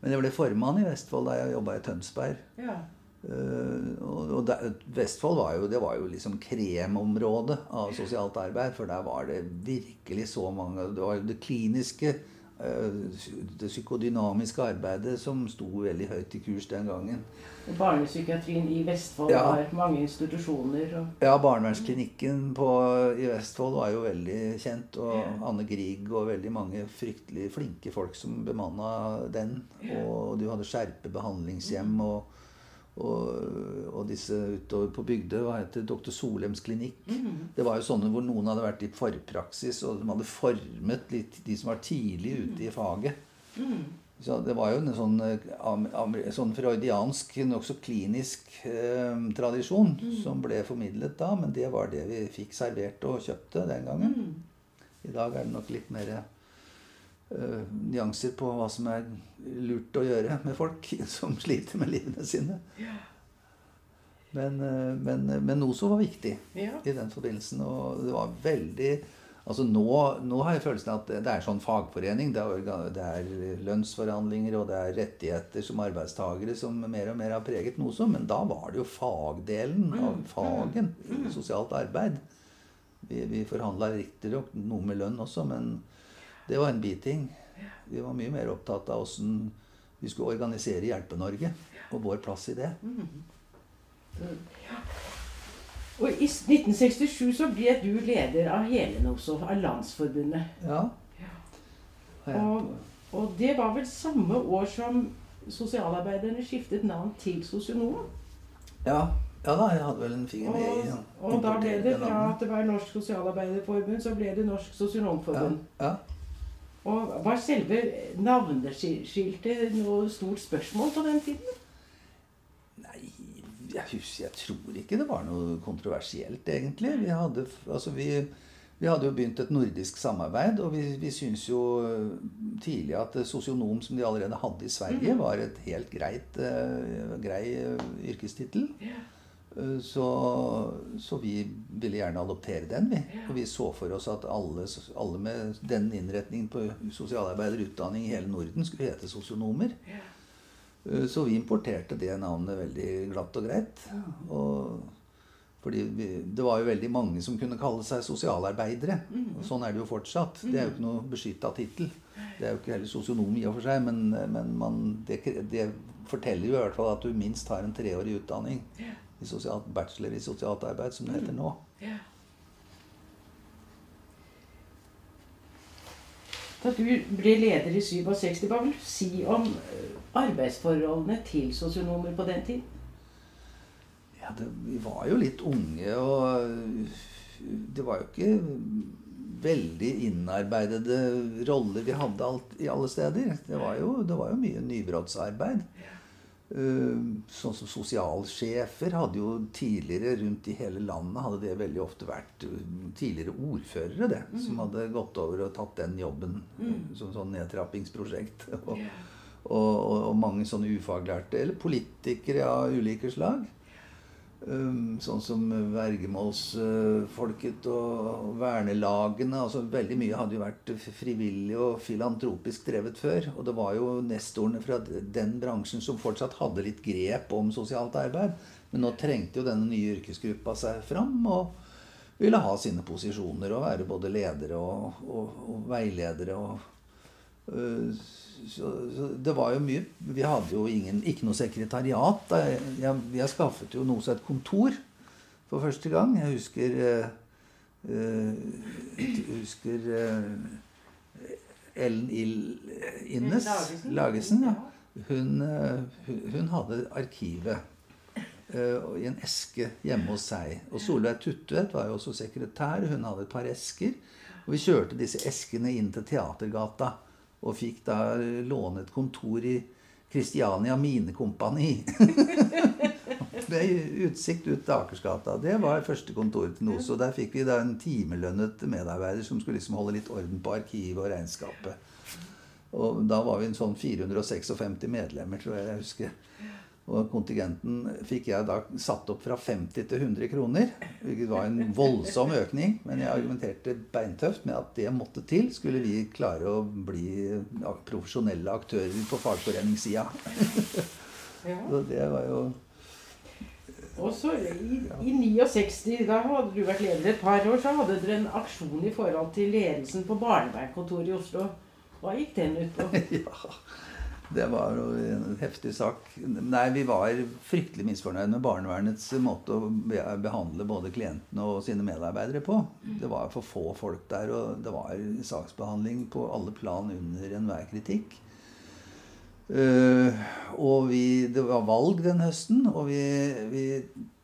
Men jeg ble formann i Vestfold da jeg jobba i Tønsberg. Ja. Uh, og, og der, Vestfold var jo, det var jo liksom kremområdet av sosialt arbeid. For der var det virkelig så mange Det var jo det kliniske, det psykodynamiske arbeidet som sto veldig høyt i kurs den gangen. Og Barnepsykiatrien i Vestfold ja. har mange institusjoner. Og... Ja, barnevernsklinikken på, i Vestfold var jo veldig kjent. Og ja. Anne Grieg og veldig mange fryktelig flinke folk som bemanna den. Og du hadde Skjerpe behandlingshjem. og og, og, disse utover på Bygdøy hva heter Dr. Solems klinikk. Mm. Det var jo sånne hvor noen hadde vært i forpraksis, og de hadde formet litt de som var tidlig ute i faget. Mm. Så det var jo en sånn, sånn freudiansk, nokså klinisk eh, tradisjon mm. som ble formidlet da, men det var det vi fikk servert og kjøpte den gangen. Mm. I dag er det nok litt mer uh, nyanser på hva som er lurt å gjøre med folk som sliter med livene sine. Ja. Men, uh, men, men, NOSO var viktig ja. i den forbindelsen. Og det var veldig Altså nå, nå, har jeg følelsen av at det er sånn fagforening. Det er, det er, lønnsforhandlinger og det er rettigheter som arbeidstagere som mer og mer har preget noe som. Men da var det jo fagdelen av mm. fagen. Mm. Sosialt arbeid. Vi, vi forhandla riktignok noe med lønn også, men det var en biting. Vi var mye mer opptatt av åssen vi skulle organisere Hjelpe-Norge og vår plass i det. Mm. Og i 1967 så ble du leder av Helen også, av Landsforbundet. Ja. Og, og, det var vel samme år som sosialarbeiderne skiftet navn til sosionom? Ja. ja da, jeg hadde vel en finger med i ja. Og da ble det fra at det var Norsk Sosialarbeiderforbund, så ble det Norsk Sosionomforbund. Ja. Og var selve navneskiltet noe stort spørsmål på den tiden? jeg, husker, jeg tror ikke det var noe kontroversielt, egentlig. Vi hadde, altså vi, vi hadde jo begynt et nordisk samarbeid, og vi, vi syntes jo tidlig at sosionom, som de allerede hadde i Sverige, mhm. var et helt greit, uh, grei uh, yrkestittel. Uh, så, så, vi ville gjerne adoptere den, vi. Og vi så for oss at alle, alle med den innretningen på sosialarbeiderutdanning i hele Norden skulle hete sosionomer. Eh, så vi importerte det navnet veldig glatt og greit. Og fordi vi, det var jo veldig mange som kunne kalle seg sosialarbeidere. Og sånn er det jo fortsatt. Det er jo ikke noe beskytta tittel. Det er jo ikke heller sosionom i og for seg, men, men man, det, det, forteller jo i hvert fall at du minst har en treårig utdanning. I sosialt, bachelor i sosialt arbeid, som det heter nå. Ja. Da du ble leder i 67, hva vil du si om arbeidsforholdene til sosionomer på den tiden? Ja, det, Vi var jo litt unge, og det var jo ikke veldig innarbeidede roller vi hadde alt, i alle steder. Det var jo, det var jo mye nybrottsarbeid. Uh, sånn som sosialsjefer hadde jo tidligere rundt i hele landet hadde det veldig ofte vært uh, tidligere ordførere det, mm. som hadde gått over og tatt den jobben mm. som sånn nedtrappingsprosjekt. og, yeah og, og, og mange sånne ufaglærte, eller politikere av ulike slag. Um, sånn som vergemålsfolket og vernelagene. altså Veldig mye hadde jo vært frivillig og filantropisk drevet før. Og det var jo nestorene fra den bransjen som fortsatt hadde litt grep om sosialt arbeid. Men nå trengte jo denne nye yrkesgruppa seg fram og ville ha sine posisjoner og være både ledere og, og, og veiledere. og så, så, det var jo mye Vi hadde jo ingen, ikke noe sekretariat. Jeg, jeg skaffet jo noe som et kontor for første gang. Jeg husker uh, jeg husker Ellen Ill Innes Lagesen. Ja. Hun, hun, hadde arkivet i en eske hjemme hos seg. Og Solveig Tutvedt var jo også sekretær. Hun hadde et par esker. Og vi kjørte disse eskene inn til Teatergata. Og fikk da låne et kontor i Kristiania Minekompani. Med utsikt ut til Akersgata. Det var første kontoret til NOSO. Der fikk vi da en timelønnet medarbeider som skulle liksom holde litt orden på arkivet og regnskapet. Og da var vi en sånn 456 medlemmer, tror jeg jeg husker. Og kontingenten fikk jeg da satt opp fra 50 til 100 kroner. Hvilket var en voldsom økning. Men jeg argumenterte beintøft med at det måtte til. Skulle vi klare å bli profesjonelle aktører på fagforeningssida. Ja. Så det var jo og så i, i 69, da hadde du vært leder et par år, så hadde dere en aksjon i forhold til ledelsen på barnevernskontoret i Oslo. Hva gikk den ut på? ja, det var en heftig sak. Nei, vi var fryktelig misfornøyd med barnevernets måte å behandle både klientene og sine medarbeidere på. Det var for få folk der, og det var saksbehandling på alle plan under enhver kritikk. Uh, og vi, det var valg den høsten, og vi, vi,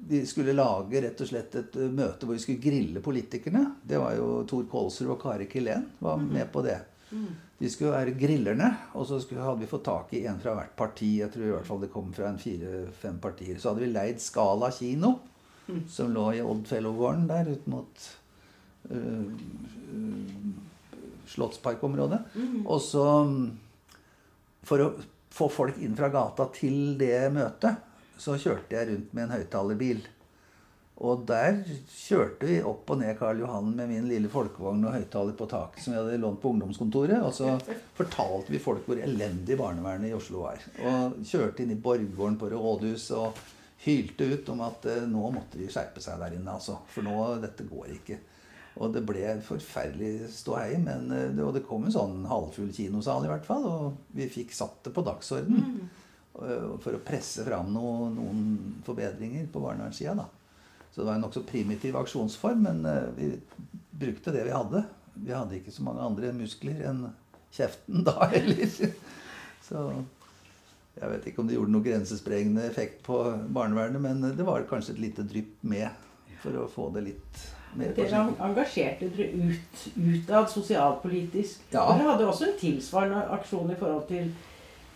vi, skulle lage rett og slett et møte hvor vi skulle grille politikerne. Det var jo Tor Kolsrud og Kari Kilén var med på det. Mm. De skulle være grillerne, og så skulle, hadde vi fått tak i en fra hvert parti. Jeg tror i hvert fall det kom fra en fire-fem partier. Så hadde vi leid Skala kino, mm. som lå i Oddfellowgården der ut mot uh, Slottsparkområdet. Mm. Og så For å få folk inn fra gata til det møtet, så kjørte jeg rundt med en høyttalerbil. Og der kjørte vi opp og ned Karl Johan med min lille folkevogn og høyttaler på taket som vi hadde lånt på ungdomskontoret. Og så fortalte vi folk hvor elendig barnevernet i Oslo var. Og kjørte inn i borggården på rådhuset og hylte ut om at eh, nå måtte de skjerpe seg der inne, altså. For nå Dette går ikke. Og det ble forferdelig ståhei. Men, det, og det kom en sånn halvfull kinosal i hvert fall. Og vi fikk satt det på dagsorden for å presse fram noe, noen forbedringer på barnevernssida. da. Så det var en nokså primitiv aksjonsform, men eh, vi brukte det vi hadde. Vi hadde ikke så mange andre muskler enn kjeften da heller. Så jeg vet ikke om det gjorde noen grensesprengende effekt på barnevernet, men det var kanskje et lite drypp med for å få det litt mer Dere engasjerte dere ut, utad sosialpolitisk. Ja. Dere hadde også en tilsvarende aksjon i forhold til,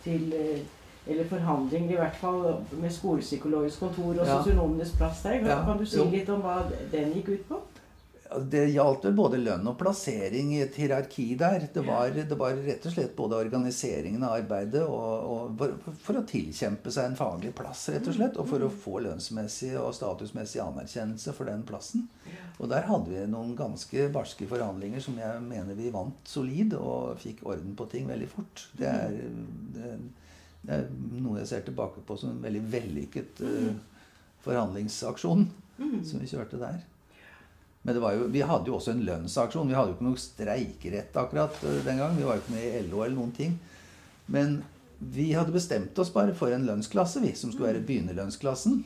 til eh, eller forhandlinger, i hvert fall med skolepsykologisk kontor og ja. sosionomenes plass der. Kan, ja. du si jo. litt om hva den gikk ut på? Det gjaldt vel både lønn og plassering i et hierarki der. Det var, det var rett og slett både organiseringen av arbeidet og, og for, for, å tilkjempe seg en faglig plass, rett og slett. Og for å mm. få lønnsmessig og statusmessig anerkjennelse for den plassen. Og der hadde vi noen ganske barske forhandlinger som jeg mener vi vant solid, og fikk orden på ting veldig fort. Det er, det, det er noe jeg ser tilbake på som en veldig vellykket uh, forhandlingsaksjon mm. som vi kjørte der. Men jo, vi hadde jo også en lønnsaksjon. Vi hadde jo ikke noe streikerett akkurat uh, den gang. Vi var jo ikke med i LO eller noen ting. Men vi hadde bestemt oss bare for en lønnsklasse, vi, som skulle være begynnerlønnsklassen.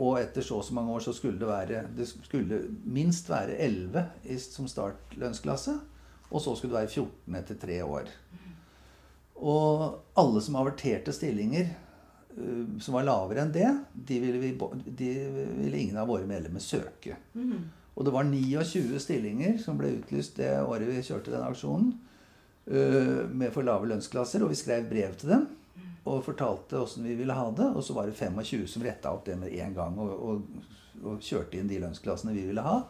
Og etter så og så mange år så skulle det være Det skulle minst være 11 som startlønnsklasse. Og så skulle det være 14 etter tre år. Og alle som averterte stillinger uh, som var lavere enn det, de ville, vi, de ville ingen av våre medlemmer søke. Mm. Og det var 29 stillinger som ble utlyst det året vi kjørte den aksjonen. Uh, med for lave lønnsklasser. Og vi skrev brev til dem og fortalte åssen vi ville ha det. Og så var det 25 som retta opp det med en gang og, og, og, kjørte inn de lønnsklassene vi ville ha.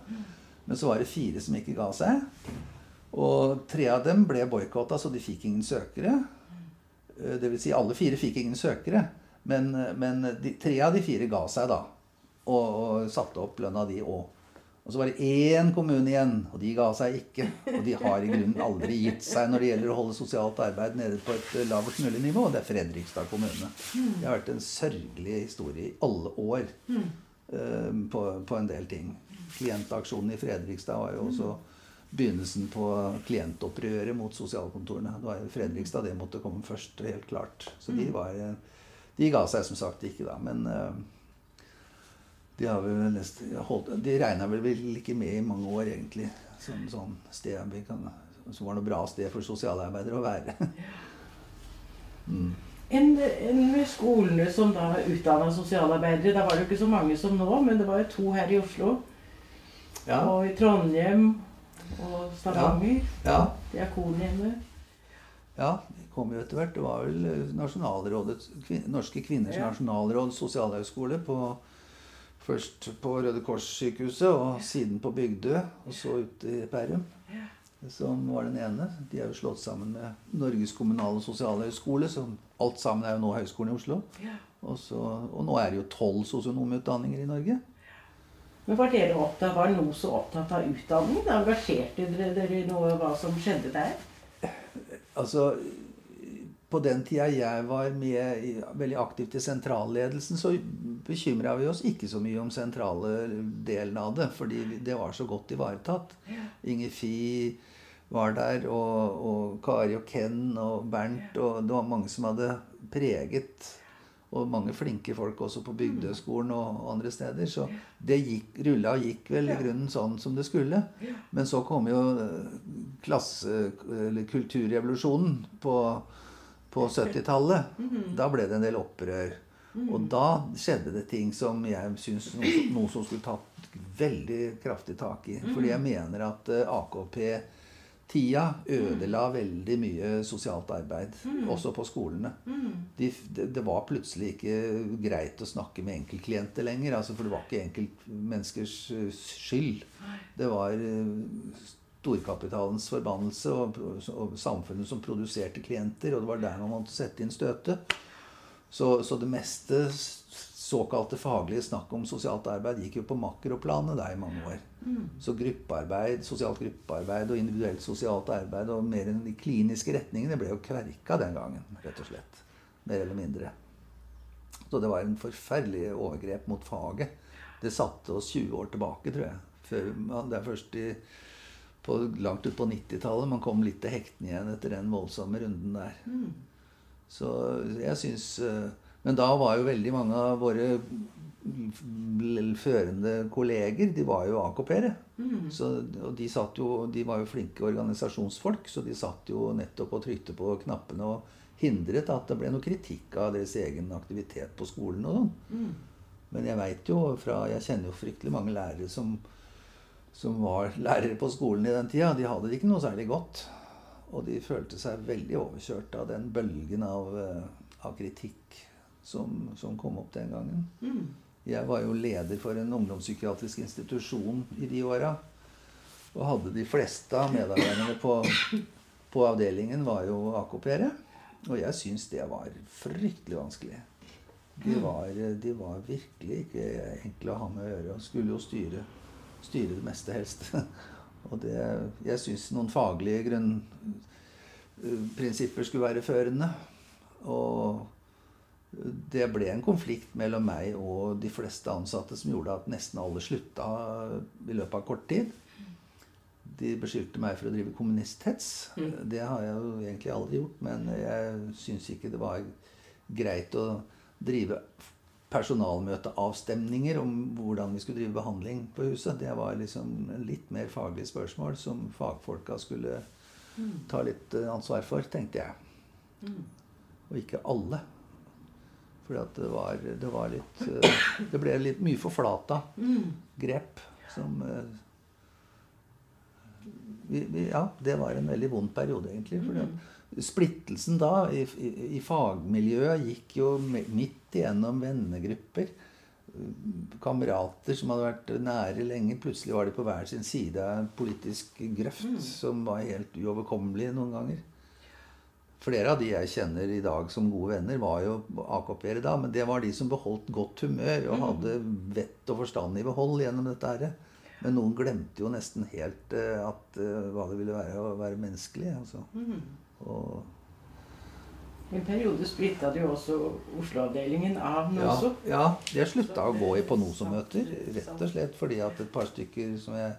Men så var det fire som ikke ga seg. Og tre av dem ble boikotta, så de fikk ingen søkere. Eh, Dvs. Si alle fire fikk ingen søkere. Men, eh, men de, tre av de fire ga seg, da. Og, og satte opp lønna, de òg. Og så var det én kommune igjen, og de ga seg ikke. Og de har i grunnen aldri gitt seg når det gjelder å holde sosialt arbeid nede på et lavest mulig nivå. Og det er Fredrikstad kommune. Det har vært en sørgelig historie i alle år uh, på, på, en del ting. Klientaksjonen i Fredrikstad var jo også begynnelsen på klientopprøret mot sosialkontorene. Det var Fredrikstad det måtte komme først, helt klart. Så de, mm. var, de ga seg som sagt ikke, da. Men uh, de, har vel nest, holdt, de regna vel ikke med i mange år, egentlig. Som sånn sted vi kan, som var noe bra sted for sosialarbeidere å være. mm. En med skolene som da utdanna sosialarbeidere. Da var det jo ikke så mange som nå, men det var jo to her i Oslo. Ja. Og i Trondheim og Stavanger. Ja. ja. Diakonhjemmet. Ja, det kom jo etter hvert. Det var vel eh, nasjonalrådet, Norske kvinners ja. nasjonalråd sosialhøgskole på Først på Røde Kors-sykehuset, og siden på Bygdø, og så ute i Perrum. Som var den ene. De er jo slått sammen med Norges kommunale sosialhøgskole, som alt sammen er jo nå Høgskolen i Oslo. Og, så, og nå er det jo tolv sosionomutdanninger i Norge. Men var dere opptatt, var noe så opptatt av utdanning? Da engasjerte dere dere i noe hva som skjedde der? Altså, på den tida jeg var med veldig aktivt i sentralledelsen, så bekymra vi oss ikke så mye om sentrale delen av det. Fordi det var så godt ivaretatt. Inger Fie var der, og, og Kari og Ken og Bernt. Og det var mange som hadde preget og mange flinke folk også på Bygdøyskolen og andre steder. Så det gikk, rulla og gikk vel i grunnen sånn som det skulle. Men så kom jo eh, klasse- eller kulturrevolusjonen på, på 70-tallet. Mm-hmm. Da ble det en del opprør. Mm-hmm. Og da skjedde det ting som jeg syns noe, noe som skulle tatt veldig kraftig tak i. Fordi jeg mener at eh, AKP tida ødela mm. veldig mye sosialt arbeid, mm. også på skolene. Mm. De, det, var plutselig ikke greit å snakke med enkeltklienter lenger. Altså, for det var ikke enkeltmenneskers eh, skyld. Det var uh, storkapitalens forbannelse og, og, samfunnet som produserte klienter. Og det var der man måtte sette inn støtet. Så, så det meste såkalte faglige snakk om sosialt arbeid gikk jo på makroplanet der i mange år. Mm. Så gruppearbeid, sosialt gruppearbeid og individuelt sosialt arbeid og mer enn de kliniske retningene ble jo kverka den gangen, rett og slett. Mer eller mindre. Så det var en forferdelig overgrep mot faget. Det satte oss 20 år tilbake, tror jeg. Før man, det er først i, på, langt ut på 90-tallet man kom litt til hektene igjen etter den voldsomme runden der. Mm. Så jeg syns eh, Men da var jo veldig mange av våre førende kolleger De var jo AKP-ere. Mm. Og de, jo, de var jo flinke organisasjonsfolk, så de satt jo nettopp og trykte på knappene og hindret at det ble noe kritikk av deres egen aktivitet på skolen og sånn. Mm. Men jeg vet jo fra Jeg kjenner jo fryktelig mange lærere som, som var lærere på skolen i den tida. De hadde det ikke noe særlig godt. Og de følte seg veldig overkjørt av den bølgen av, eh, av kritikk som, som, kom opp den gangen. Mm. Jeg var jo leder for en ungdomspsykiatrisk institusjon i de åra. Og hadde de fleste av medarbeiderne på, på avdelingen var jo AKP-ere. Og jeg syns det var fryktelig vanskelig. De var, de var, virkelig ikke enkle å ha med å gjøre. Og skulle jo styre, styre det meste helst. Og det, jeg syns noen faglige grunnprinsipper skulle være førende. Og det ble en konflikt mellom meg og de fleste ansatte som gjorde at nesten alle slutta i løpet av kort tid. De beskyldte meg for å drive kommunisthets. Mm. Det har jeg jo egentlig aldri gjort. Men jeg syns ikke det var greit å drive personalmøteavstemninger om hvordan vi skulle drive behandling på huset. Det var liksom litt mer faglig spørsmål som fagfolka skulle ta litt eh, ansvar for, tenkte jeg. Mm. Og ikke alle. For det var, det var litt eh, Det ble litt mye forflata Mm. grep som eh, vi, vi, Ja, det var en veldig vond periode, egentlig. Fordi at splittelsen da i, i, i fagmiljøet gikk jo midt igjennom vennegrupper. Kamerater som hadde vært nære lenge. Plutselig var de på hver sin side av politisk grøft Mm. som var helt uoverkommelig noen ganger. Flere av de jeg kjenner i dag som gode venner, var jo AKP-ere da. Men det var de som beholdt godt humør og Mm. hadde vett og forstand i behold gjennom dette her. Men noen glemte jo nesten helt eh, at, eh, hva det ville være å være menneskelig. Altså. Mm. Og, En periode splitta de jo også Oslo-avdelingen av ja, ja, ja, har slutta å gå i på NOSO-møter. Rett og slett fordi at et par stykker som jeg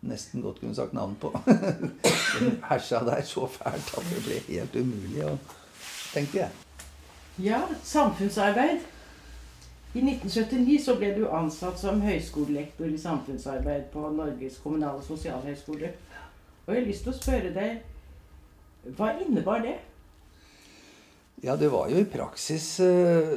nesten godt kunne sagt navn på, Den hersa der så fælt at det ble helt umulig, og, tenkte jeg. Ja, samfunnsarbeid. I 1979 så ble du ansatt som høyskolelektor i samfunnsarbeid på Norges kommunale sosialhøgskole. Og jeg har lyst til å spørre deg hva innebar det? Ja, det var jo i praksis eh,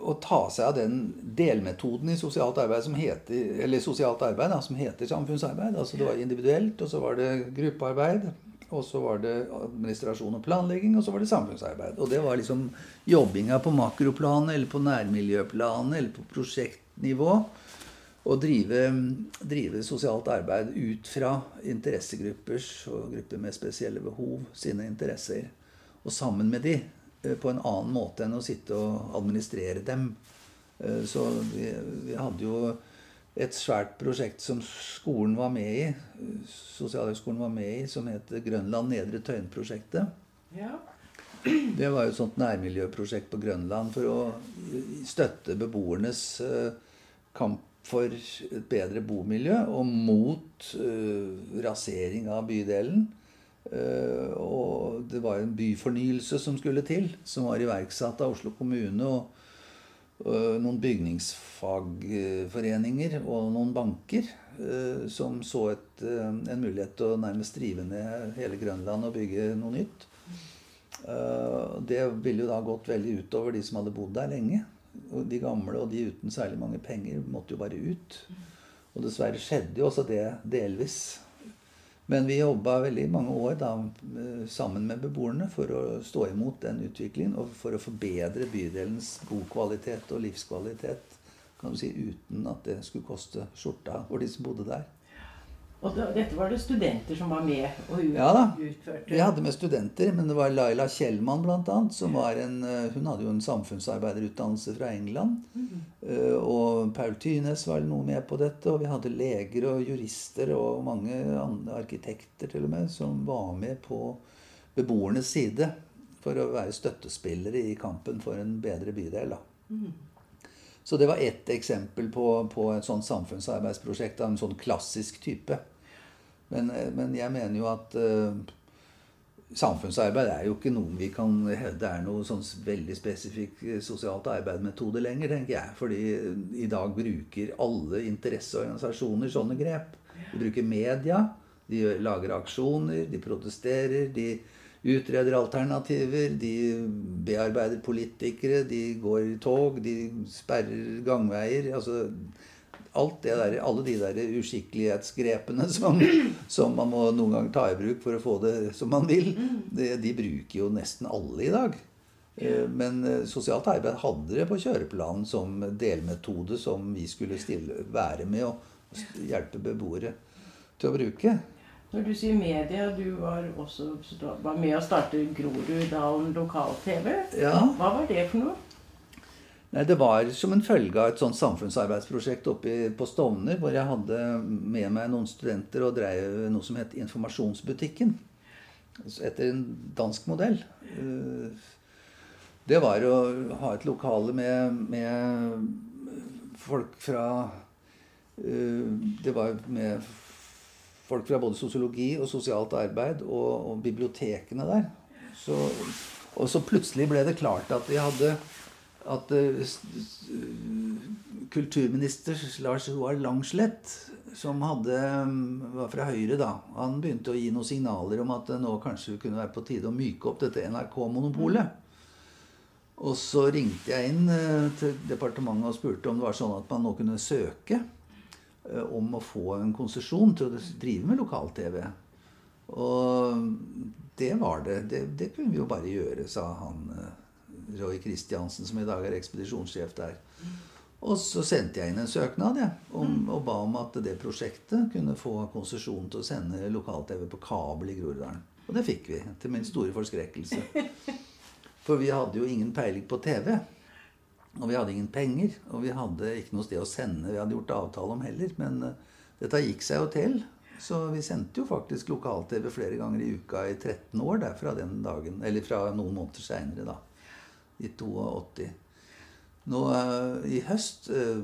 å ta seg av den delmetoden i sosialt arbeid som heter, eller sosialt arbeid da, som heter samfunnsarbeid. Altså det var individuelt, og så var det gruppearbeid. Og så var det administrasjon og planlegging, og så var det samfunnsarbeid. Og det var liksom jobbinga på makroplanet, eller på nærmiljøplanet, eller på prosjektnivå. Å drive, drive sosialt arbeid ut fra interessegruppers og grupper med spesielle behov sine interesser og sammen med de på en annen måte enn å sitte og administrere dem. Eh, Så vi, vi hadde jo et svært prosjekt som skolen var med i, eh, Sosialhøgskolen var med i, som het Grønland Nedre Tøyen-prosjektet. Ja. Det var jo et sånt nærmiljøprosjekt på Grønland for å støtte beboernes eh, kamp for et bedre bomiljø og mot eh, rasering av bydelen. Eh, og det var en byfornyelse som skulle til, som var iverksatt av Oslo kommune og eh, noen bygningsfagforeninger og noen banker eh, som så et, en mulighet til å nærmest drive ned hele Grønland og bygge noe nytt. Det ville jo da gått veldig utover de som hadde bodd der lenge. De gamle og de uten særlig mange penger måtte jo bare ut. Og dessverre skjedde jo også det delvis. Men vi jobba veldig mange år da, eh, sammen med beboerne for å stå imot den utviklingen og for å forbedre bydelens bokvalitet og livskvalitet. Kan du si, Uten at det skulle koste skjorta for de som bodde der. Og da, dette var det studenter som var med og ut, Ja da. utførte? Vi hadde med studenter, men det var Laila Kjellmann bl.a. som var en eh, Hun hadde jo en samfunnsarbeiderutdannelse fra England. Eh, Og Paul Tynes var noe med på dette. Og vi hadde leger og jurister og mange andre arkitekter til og med som var med på beboernes side for å være støttespillere i kampen for en bedre bydel. da. Så det var ett eksempel på, på et sånt samfunnsarbeidsprosjekt av en sånn klassisk type. Men, eh, men jeg mener jo at eh, samfunnsarbeid er jo ikke noe vi kan hevde er noe sånn veldig spesifikk eh, sosialt arbeidmetode lenger, tenker jeg. Fordi i dag bruker alle interesseorganisasjoner sånne grep. De bruker media, de lager aksjoner, de protesterer, de utreder alternativer, de bearbeider politikere, de går i tog, de sperrer gangveier. altså alt det der, alle de der uskikkelighetsgrepene som, som man må noen gang ta i bruk for å få det som man vil, det, de bruker jo nesten alle i dag. Eh, Men eh, sosialt arbeid hadde det på kjøreplanen som delmetode som vi skulle stille, være med og hjelpe beboere til å bruke. Når du sier media, du var også var med å starte Groruddalen lokal-TV. Ja. Hva var det for noe? Nei, Det var som en følge av et sånt samfunnsarbeidsprosjekt oppe på Stovner, hvor jeg hadde med meg noen studenter og drev noe som het Informasjonsbutikken. Etter en dansk modell. Eh, Det var å ha et lokale med, med folk fra eh, Det var med folk fra både sosiologi og sosialt arbeid og, og bibliotekene der. Så, og så plutselig ble det klart at vi hadde at eh, kulturminister Lars Roar Langslett, som hadde, mm, var fra Høyre da, han begynte å gi noen signaler om at det nå kanskje kunne være på tide å myke opp dette NRK-monopolet. Og så ringte jeg inn eh, til departementet og spurte om det var sånn at man nå kunne søke eh, om å få en konsesjon til å drive med lokal-TV. Og det var det. det. Det kunne vi jo bare gjøre, sa han eh, Roy Christiansen, som i dag er ekspedisjonssjef der. Og så sendte jeg inn en søknad ja, om, og ba om at det prosjektet kunne få konsesjon til å sende lokal-TV på kabel i Groruddalen. Og det fikk vi, til min store forskrekkelse. For vi hadde jo ingen peiling på TV. Og vi hadde ingen penger. Og vi hadde ikke noe sted å sende. Vi hadde gjort avtale om heller. Men eh, dette gikk seg jo til. Så vi sendte jo faktisk lokal-TV flere ganger i uka i 13 år der fra den dagen. Eller fra noen måneder seinere, da. I 82. Nå eh, i høst, eh,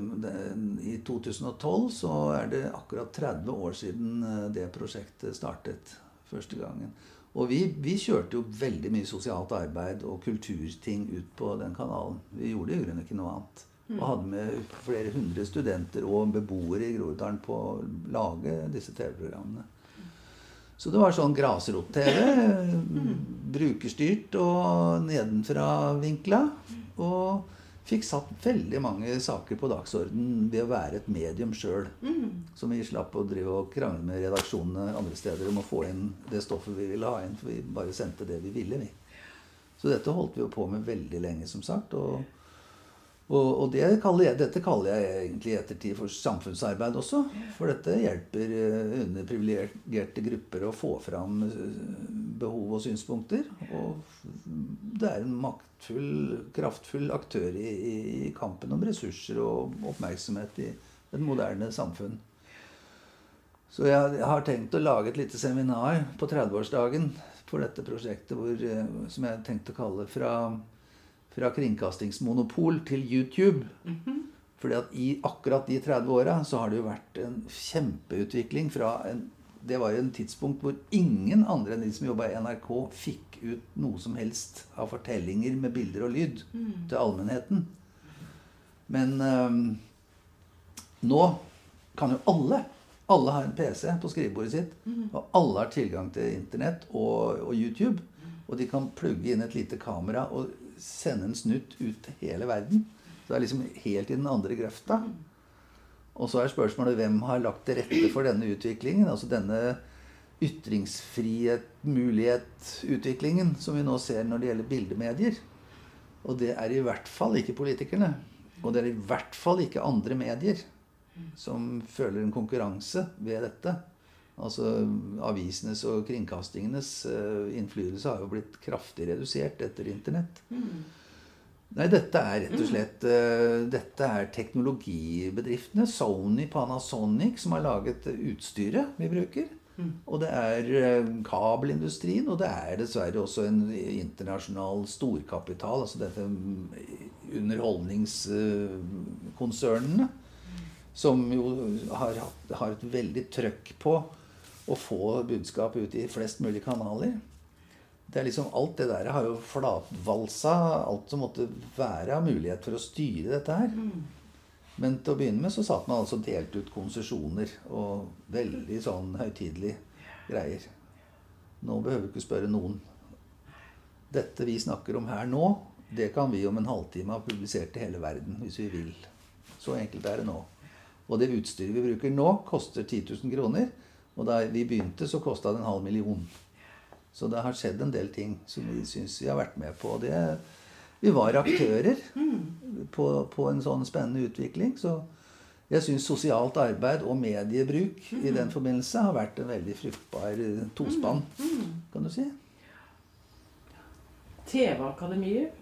i 2012, så er det akkurat 30 år siden eh, det prosjektet startet første gangen. Og vi, vi kjørte jo veldig mye sosialt arbeid og kulturting ut på den kanalen. Vi gjorde i grunnen ikke noe annet. Og hadde med flere hundre studenter og beboere i Groruddalen på å lage disse TV-programmene. Så det var sånn grasrot-TV. Brukerstyrt og nedenfra-vinkla. Og fikk satt veldig mange saker på dagsorden ved å være et medium sjøl. Så vi slapp å drive og krangle med redaksjonene andre steder om å få inn det stoffet vi ville ha inn. For vi bare sendte det vi ville, vi. Så dette holdt vi jo på med veldig lenge, som sagt. Og, og, og det kaller jeg, dette kaller jeg egentlig i ettertid for samfunnsarbeid også. For dette hjelper eh, underprivilegerte grupper å få fram eh, behov og synspunkter. Og det er en maktfull, kraftfull aktør i, i, kampen om ressurser og oppmerksomhet i et moderne samfunn. Så jeg, har tenkt å lage et lite seminar på 30-årsdagen for dette prosjektet, hvor, eh, som jeg har tenkt å kalle fra, fra kringkastingsmonopol til YouTube. Fordi at i akkurat de 30 åra så har det jo vært en kjempeutvikling fra en Det var jo en tidspunkt hvor ingen andre enn de som jobba i NRK, fikk ut noe som helst av fortellinger med bilder og lyd til allmennheten. Men øhm, nå kan jo alle alle har en PC på skrivebordet sitt, og alle har tilgang til Internett og, og YouTube. Og de kan plugge inn et lite kamera og sende en snutt ut til hele verden. Så det er liksom helt i den andre grøfta. Og så er spørsmålet hvem har lagt til rette for denne utviklingen? Altså denne ytringsfrihet, mulighet, utviklingen som vi nå ser når det gjelder bildemedier. Og det er i hvert fall ikke politikerne. Og det er i hvert fall ikke andre medier som føler en konkurranse ved dette. Altså avisenes og kringkastingenes eh, innflytelse har jo blitt kraftig redusert etter Internett. Nei, dette er rett og slett eh, Dette er teknologibedriftene. Sony, Panasonic, som har laget utstyret vi bruker. Og det er eh, kabelindustrien, og det er dessverre også en internasjonal storkapital. Altså dette mm, underholdningskonsernene. Som jo har, har et veldig trøkk på å få budskap ut i flest mulig kanaler. Det er liksom, alt det der har jo flatvalsa alt som måtte være av mulighet for å styre dette her. Men til å begynne med så satt man altså delt ut konsesjoner og veldig sånn høytidelige greier. Nå behøver vi ikke spørre noen. Dette vi snakker om her nå, det kan vi om en halvtime ha publisert til hele verden hvis vi vil. Så enkelt er det nå. Og det utstyret vi bruker nå, koster 10 000 kroner. Og da vi begynte, så kosta det en halv million. Så det har skjedd en del ting som vi syns vi har vært med på. Det, vi var aktører på, på en sånn spennende utvikling. Så jeg syns sosialt arbeid og mediebruk i den forbindelse har vært en veldig fruktbar eh, tospann, kan du si. TV-akademiet.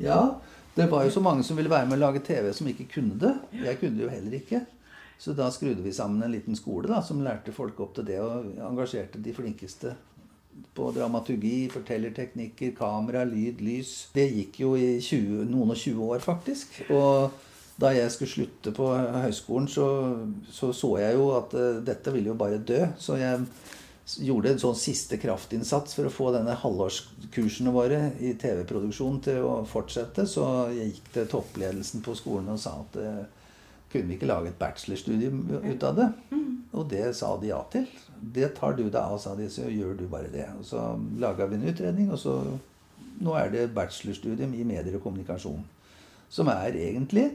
Ja, det var jo så mange som ville være med å lage TV, som ikke kunne det. Jeg kunne det jo heller ikke. Så da skrudde vi sammen en liten skole da, som lærte folk opp til det, og engasjerte de flinkeste på dramaturgi, fortellerteknikker, kamera, lyd, lys. Det gikk jo i 20, noen og 20 år, faktisk. Og da jeg skulle slutte på høyskolen, så så, så jeg jo at uh, dette ville jo bare dø. Så jeg gjorde en sånn siste kraftinnsats for å få denne halvårskursene våre i TV-produksjon til å fortsette. Så jeg gikk til toppledelsen på skolen og sa at eh, kunne vi ikke lage et bachelorstudium ut av det? Og det sa de ja til. Det tar du deg av, sa de, så gjør du bare det. Og så laga vi en utredning, og så Nå er det bachelorstudium i medier og kommunikasjon. Som er egentlig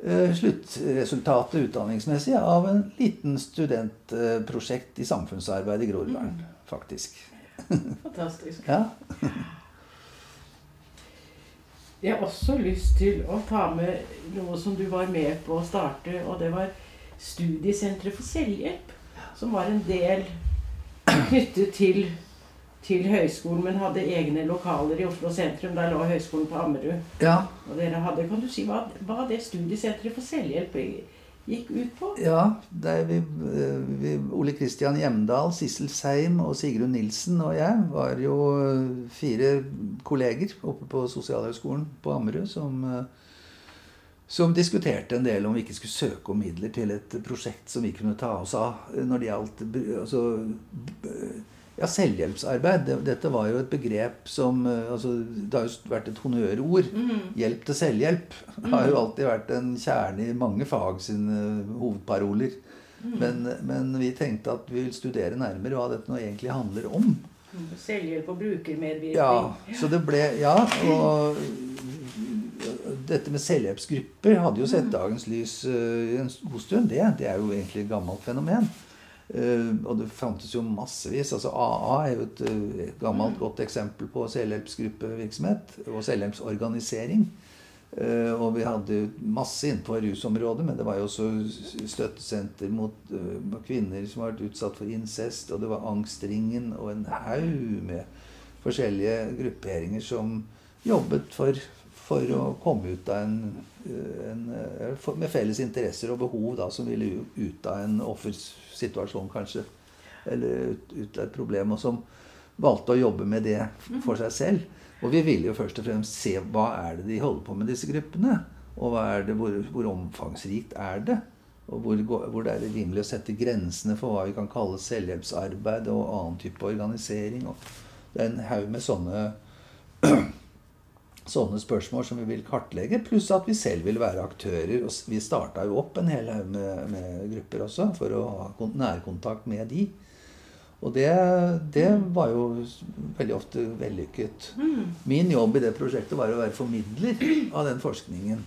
eh, sluttresultatet utdanningsmessig av en liten studentprosjekt i samfunnsarbeid i Groruddalen, faktisk. Fantastisk. Ja. Jeg har også lyst til å ta med noe som du var med på å starte, og det var Studiesenteret for selvhjelp. Som var en del knyttet til, til høyskolen, men hadde egne lokaler i Oslo sentrum. Der lå høyskolen på Ammerud. ja. Og dere hadde, Kan du si hva, hva det Studiesenteret for selvhjelp gikk ut på? Ja, vi, eh, vi, Ole Kristian Hjemdal, Sissel Seim og Sigrun Nilsen og jeg var jo fire kolleger oppe på Sosialhøgskolen på Ammerud som, eh, som diskuterte en del om vi ikke skulle søke om midler til et prosjekt som vi kunne ta oss av når det gjaldt altså, ja, selvhjelpsarbeid. Det, dette var jo et begrep som eh, altså, Det har jo vært et honnørord. Hjelp til selvhjelp har jo alltid vært en kjerne i mange fag sine hovedparoler. Men, men vi tenkte at vi vil studere nærmere hva dette nå egentlig handler om. Selvhjelp og brukermedvirkning. Ja, så det ble Ja, og dette med selvhjelpsgrupper hadde jo sett dagens lys eh, en god stund. Det, det er jo egentlig et gammelt fenomen. Eh, og det fantes jo massevis. altså AA er jo et, eh, et gammelt godt eksempel på selvhjelpsgruppevirksomhet og selvhjelpsorganisering. Eh, og vi hadde masse innenfor rusområdet, men det var jo også støttesenter mot kvinner som har vært utsatt for incest, og det var Angstringen og en haug med forskjellige grupperinger som jobbet for, for å komme ut av en, en eh, Med felles interesser og behov da, som ville ut av en offersituasjon, kanskje. Eller ut, ut av et problem. Og som valgte å jobbe med det for seg selv. Og vi ville jo først og fremst se hva er det de holder på med, disse gruppene. Og det, hvor, hvor omfangsrikt er det? Og hvor, hvor det er rimelig å sette grensene for hva vi kan kalle selvhjelpsarbeid og annen type organisering. Og det er en haug med sånne, sånne spørsmål som vi vil kartlegge. Pluss at vi selv vil være aktører. Og vi starta jo opp en hel haug med, med grupper også for å ha nærkontakt med de. Og det, det var jo veldig ofte vellykket. Min jobb i det prosjektet var å være formidler av den forskningen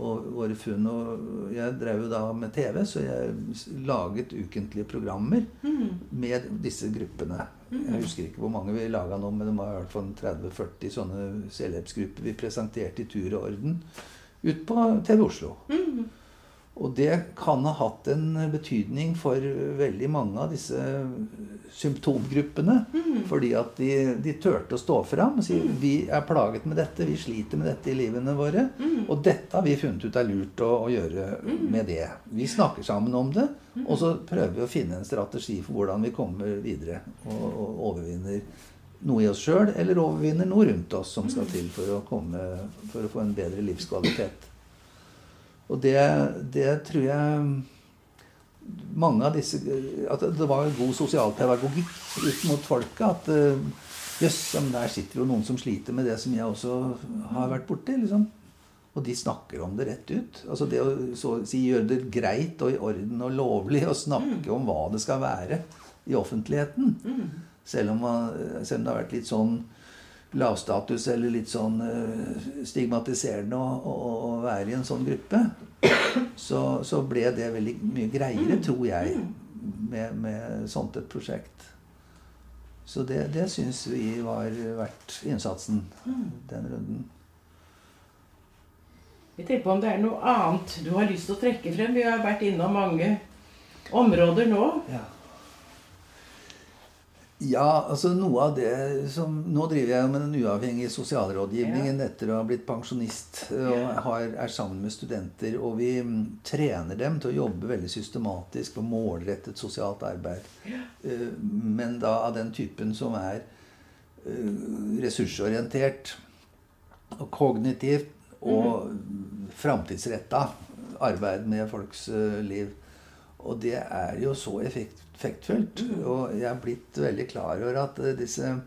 og våre funn. Og jeg drev jo da med TV, så jeg laget ukentlige programmer med disse gruppene. Jeg husker ikke hvor mange vi laga nå, men det var i hvert fall 30-40 sånne selvhjelpsgrupper vi presenterte i tur og orden ut på TV Oslo. Og det kan ha hatt en betydning for veldig mange av disse symptomgruppene. Mm. Fordi at de, de turte å stå fram og si vi er plaget med dette, vi sliter med dette i livene våre. Mm. Og dette har vi funnet ut er lurt å, å gjøre med det. Vi snakker sammen om det, og så prøver vi å finne en strategi for hvordan vi kommer videre og, og overvinner noe i oss sjøl, eller overvinner noe rundt oss som skal til for å, komme, for å få en bedre livskvalitet. Og det, det tror jeg mange av disse At det var en god sosialpedagogikk ut mot folket. At eh, jøss, yes, der sitter jo noen som sliter med det som jeg også har vært borti. liksom. Og de snakker om det rett ut. Altså Det å så si gjøre det greit og i orden og lovlig å snakke om hva det skal være i offentligheten. Selv om, man, selv om det har vært litt sånn lavstatus eller litt sånn eh, stigmatiserende å, å, å være i en sånn gruppe, så, så ble det veldig mye greiere, tror jeg, med, med sånt et prosjekt. Så det, det syns vi var verdt innsatsen den runden. Jeg tenker på om det er noe annet du har lyst til å trekke frem. Vi har vært innom mange områder nå. Ja. Ja, altså noe av det som Nå driver jeg med den uavhengige sosialrådgivningen etter å ha blitt pensjonist. Og har, er sammen med studenter. Og vi mm, trener dem til å jobbe veldig systematisk og målrettet sosialt arbeid. Eh, Men da av den typen som er eh, ressursorientert og kognitivt og framtidsretta arbeid med folks eh, liv. Og det er jo så effekt, effektfullt. Og jeg er blitt veldig klar over at eh, disse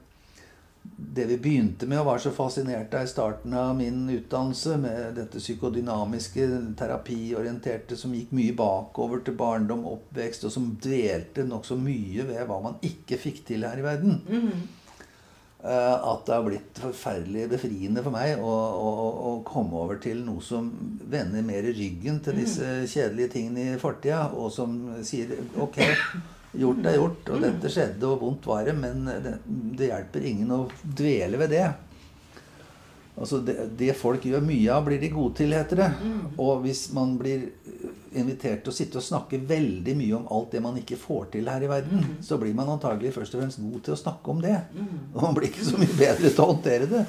Det vi begynte med og var så fascinert av i starten av min utdannelse, med dette psykodynamiske, terapiorienterte, som gikk mye bakover til barndom, oppvekst, og som dvelte nokså mye ved hva man ikke fikk til her i verden. Eh, at det har blitt forferdelig befriende for meg å, å, å komme over til noe som vender mer ryggen til disse kjedelige tingene i fortida, og som sier ok, gjort er gjort, og dette skjedde, og vondt var det, men det, det hjelper ingen å dvele ved det. Altså det, det folk gjør mye av, blir de gode til, heter det. Og hvis man blir invitert til å sitte og snakke veldig mye om alt det man ikke får til her i verden, så blir man antagelig først og fremst god til å snakke om det. Og man blir ikke så mye bedre til å håndtere det.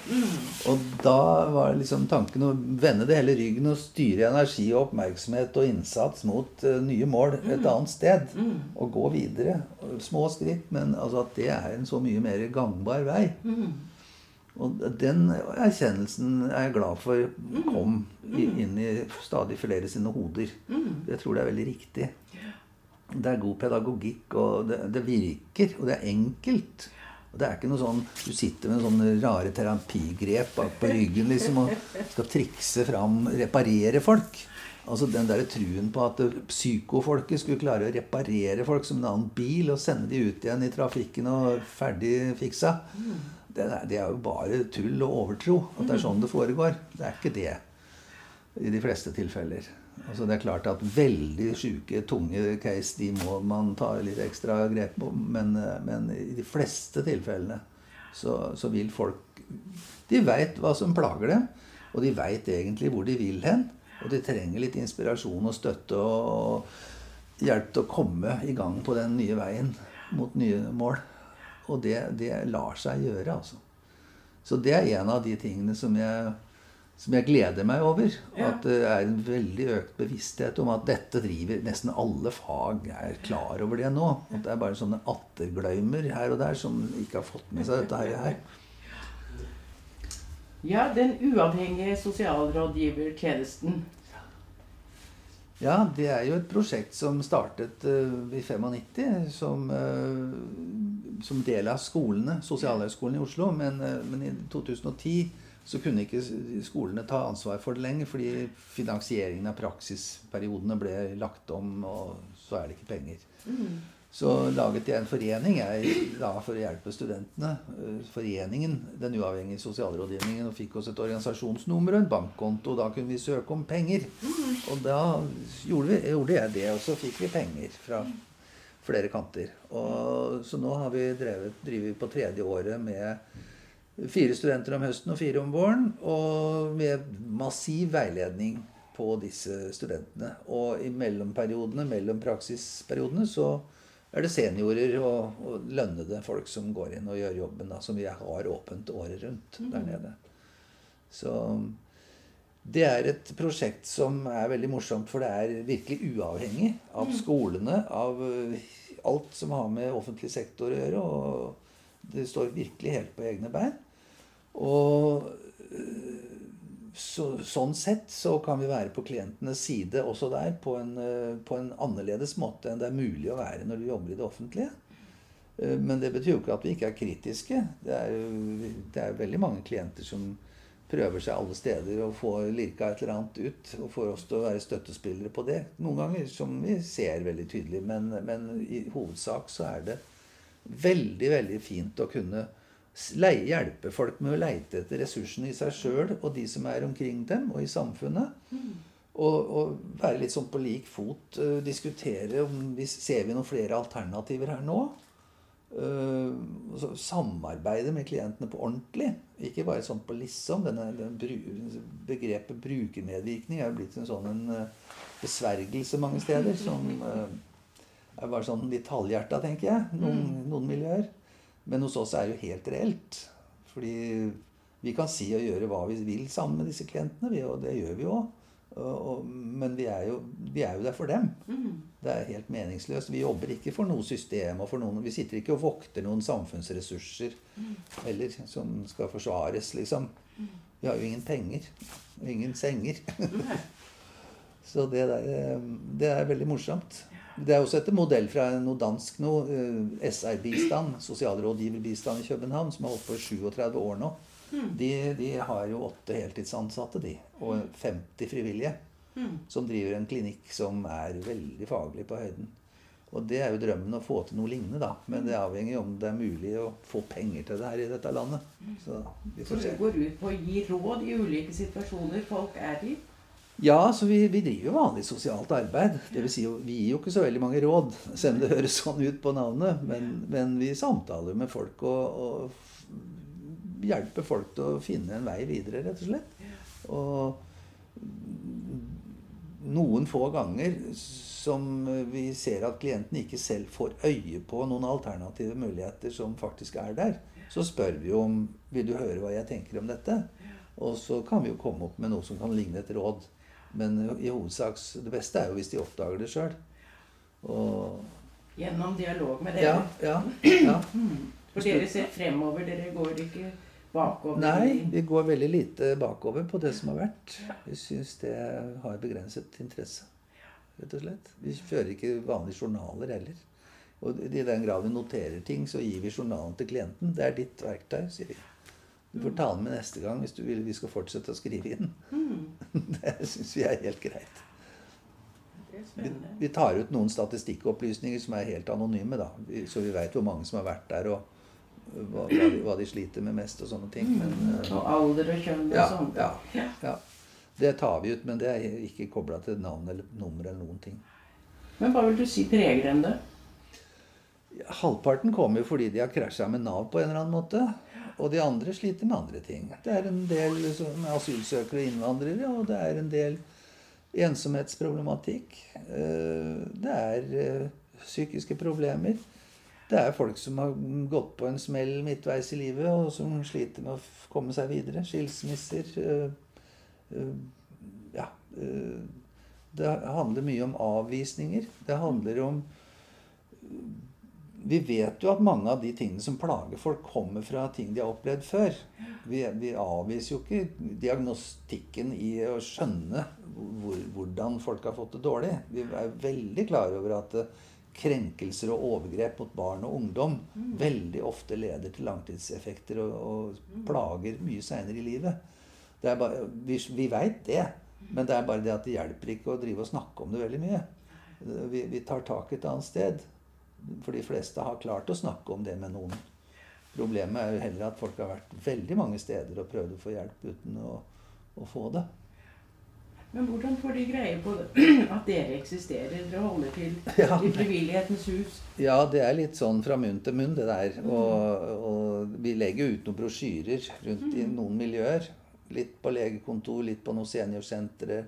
Og da var liksom tanken å vende det hele ryggen og styre energi og oppmerksomhet og innsats mot uh, nye mål et annet sted. Og gå videre. Små skritt, men altså at det er en så mye mer gangbar vei. Og den erkjennelsen er jeg glad for kom inn i stadig flere sine hoder. Jeg tror det er veldig riktig. Det er god pedagogikk, og det, det virker, og det er enkelt. Og det er ikke noe sånn Du sitter med sånne rare terapigrep bak på ryggen liksom, og skal trikse fram Reparere folk. Altså Den der truen på at psykofolket skulle klare å reparere folk som en annen bil og sende de ut igjen i trafikken og ferdig fiksa, det er, det er jo bare tull og overtro at det er sånn det foregår. Det er ikke det i de fleste tilfeller. Altså Det er klart at veldig sjuke, tunge case de må man ta litt ekstra grep på. Men, men i de fleste tilfellene så, så vil folk De veit hva som plager dem, og de veit egentlig hvor de vil hen. Og de trenger litt inspirasjon og støtte og hjelp til å komme i gang på den nye veien mot nye mål. Og det, det lar seg gjøre, altså. Så det er en av de tingene som jeg, som jeg gleder meg over. Ja. At det er en veldig økt bevissthet om at dette driver Nesten alle fag er klar over det nå. At det er bare sånne attergløymer her og der som ikke har fått med seg dette her. Ja, den uavhengige sosialrådgivertjenesten. Ja, det er jo et prosjekt som startet uh, i 95 som, uh, som del av skolene, Sosialhøgskolen i Oslo. Men, uh, men i 2010 så kunne ikke skolene ta ansvar for det lenger, fordi finansieringen av praksisperiodene ble lagt om, og så er det ikke penger. Så laget jeg en forening jeg, da, for å hjelpe studentene. eh, Foreningen, Den uavhengige sosialrådgivningen, og fikk oss et organisasjonsnummer og en bankkonto. Da kunne vi søke om penger. Og da gjorde, vi, gjorde jeg det, og så fikk vi penger fra flere kanter. Og, så nå har vi drevet, driver på tredje året med fire studenter om høsten og fire om våren. Og med massiv veiledning på disse studentene. Og i mellomperiodene, mellom praksisperiodene, så er det seniorer og, og, lønnede folk som går inn og gjør jobben, da, som vi har åpent året rundt der mm. nede. Så det er et prosjekt som er veldig morsomt, for det er virkelig uavhengig av mm. skolene, av eh, alt som har med offentlig sektor å gjøre. Og det står virkelig helt på egne bein. Og eh, så, sånn sett så kan vi være på klientenes side også der på en, eh, på en, annerledes måte enn det er mulig å være når du jobber i det offentlige. Eh, men det betyr jo ikke at vi ikke er kritiske. Det er, det er veldig mange klienter som prøver seg alle steder og får lirka et eller annet ut. Og får oss til å være støttespillere på det. Noen ganger som vi ser veldig tydelig. Men, men i hovedsak så er det veldig, veldig fint å kunne hjelpe folk med å leite etter ressursene i seg sjøl og de som er omkring dem, og i samfunnet. Mm. Og, og, være litt sånn på lik fot. Uh, diskutere om vi ser vi noen flere alternativer her nå. Uh, samarbeide med klientene på ordentlig. Ikke bare sånn på liksom. Denne, den, begrepet brukermedvirkning er jo blitt en sånn en, uh, besvergelse mange steder. Som er bare sånn litt halvhjerta, tenker jeg. Noen, mm. noen miljøer. Men hos oss er det jo helt reelt. Fordi vi kan si og gjøre hva vi vil sammen med disse klientene, og det gjør vi jo. Men vi er, jo, vi er jo der for dem. Mm. Det er helt meningsløst. Vi jobber ikke for noe system. og for noen, Vi sitter ikke og vokter noen samfunnsressurser mm. eller, som skal forsvares, liksom. Mm. Vi har jo ingen penger. Ingen senger. Så det, der, eh, det er veldig morsomt. Det er også etter modell fra noe dansk noe, eh, SR-bistand, sosialrådgiverbistand i København, som har holdt på i 37 år nå. Mm. De, de, har jo åtte heltidsansatte, de, og 50 frivillige. Mm. Som driver en klinikk som er veldig faglig på høyden. Og det er jo drømmen å få til noe lignende, da. Men det avhenger om det er mulig å få penger til det her i dette landet. Så vi får se. Så det går ut på å gi råd i ulike situasjoner folk er i? Ja, så vi, vi, driver jo vanlig sosialt arbeid. Det vil si, vi gir jo ikke så veldig mange råd, selv om det høres sånn ut på navnet. Men, men vi samtaler med folk og, og, hjelper folk til å finne en vei videre, rett og slett. Og noen få ganger som vi ser at klienten ikke selv får øye på noen alternative muligheter som faktisk er der, så spør vi om vil du høre hva jeg tenker om dette. Og så kan vi jo komme opp med noe som kan ligne et råd. Men i hovedsak det beste er jo hvis de oppdager det sjøl. Gjennom dialog med dere? Ja. ja, ja. For dere ser fremover, dere går ikke bakover? Nei, vi går veldig lite bakover på det som har vært. Vi syns det har begrenset interesse. Rett og slett. Vi fører ikke vanlige journaler heller. Og i den grad vi noterer ting, så gir vi journalen til klienten. Det er ditt verktøy, sier vi. Du får ta den med neste gang hvis du vil vi skal fortsette å skrive inn. Mm. Det syns vi er helt greit. Vi, vi, tar ut noen statistikkopplysninger som er helt anonyme, da. Så vi veit hvor mange som har vært der, og hva, hva, de, hva, de, sliter med mest, og sånne ting. Men, mm. og alder og kjønn og ja, sånt. Ja, ja. Det tar vi ut, men det er ikke kobla til navn eller nummer eller noen ting. Men hva vil du si preger dem det? Halvparten kommer jo fordi de har krasja med Nav på en eller annen måte. Og de andre sliter med andre ting. Det er en del liksom, asylsøkere og innvandrere, og det er en del ensomhetsproblematikk. Eh, det er eh, psykiske problemer. Det er folk som har gått på en smell midtveis i livet, og som sliter med å komme seg videre. Skilsmisser. Eh, ja. Det handler mye om avvisninger. Det handler om vi vet jo at mange av de tingene som plager folk, kommer fra ting de har opplevd før. Vi, vi avviser jo ikke diagnostikken i å skjønne hvor, hvordan folk har fått det dårlig. Vi er veldig klar over at eh, krenkelser og overgrep mot barn og ungdom mm. veldig ofte leder til langtidseffekter og, og plager mye seinere i livet. Bare, vi vi veit det, men det er bare det at det hjelper ikke å drive og snakke om det veldig mye. Vi, vi tar tak et annet sted. For de fleste har klart å snakke om det med noen. Problemet er jo heller at folk har vært veldig mange steder og prøvd å få hjelp uten å, å få det. Men hvordan får de greie på at dere eksisterer? Dere holder til ja. i Frivillighetens hus? Ja, det er litt sånn fra munn til munn, det der. Mm. Og, og, vi legger ut noen brosjyrer rundt mm. i noen miljøer. Litt på legekontor, litt på noen seniorsentre.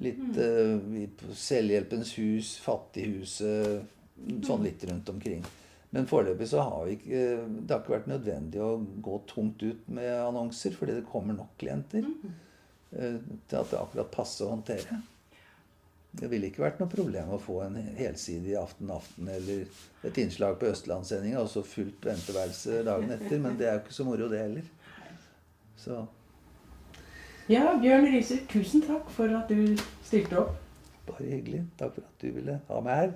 Litt uh, i- på Selvhjelpens hus, Fattighuset, sånn litt rundt omkring. Men foreløpig så har vi ikke Det har ikke vært nødvendig å gå tungt ut med annonser, fordi det kommer nok klienter eh, til at det akkurat passer å håndtere. Det ville ikke vært noe problem å få en helsidig Aften Aften eller et innslag på Østlandssendinga og så fullt venteværelse dagen etter, men det er jo ikke så moro, det heller. Så Ja, Bjørn Riiser, tusen takk for at du stilte opp. bare hyggelig. Takk for at du ville ha meg her.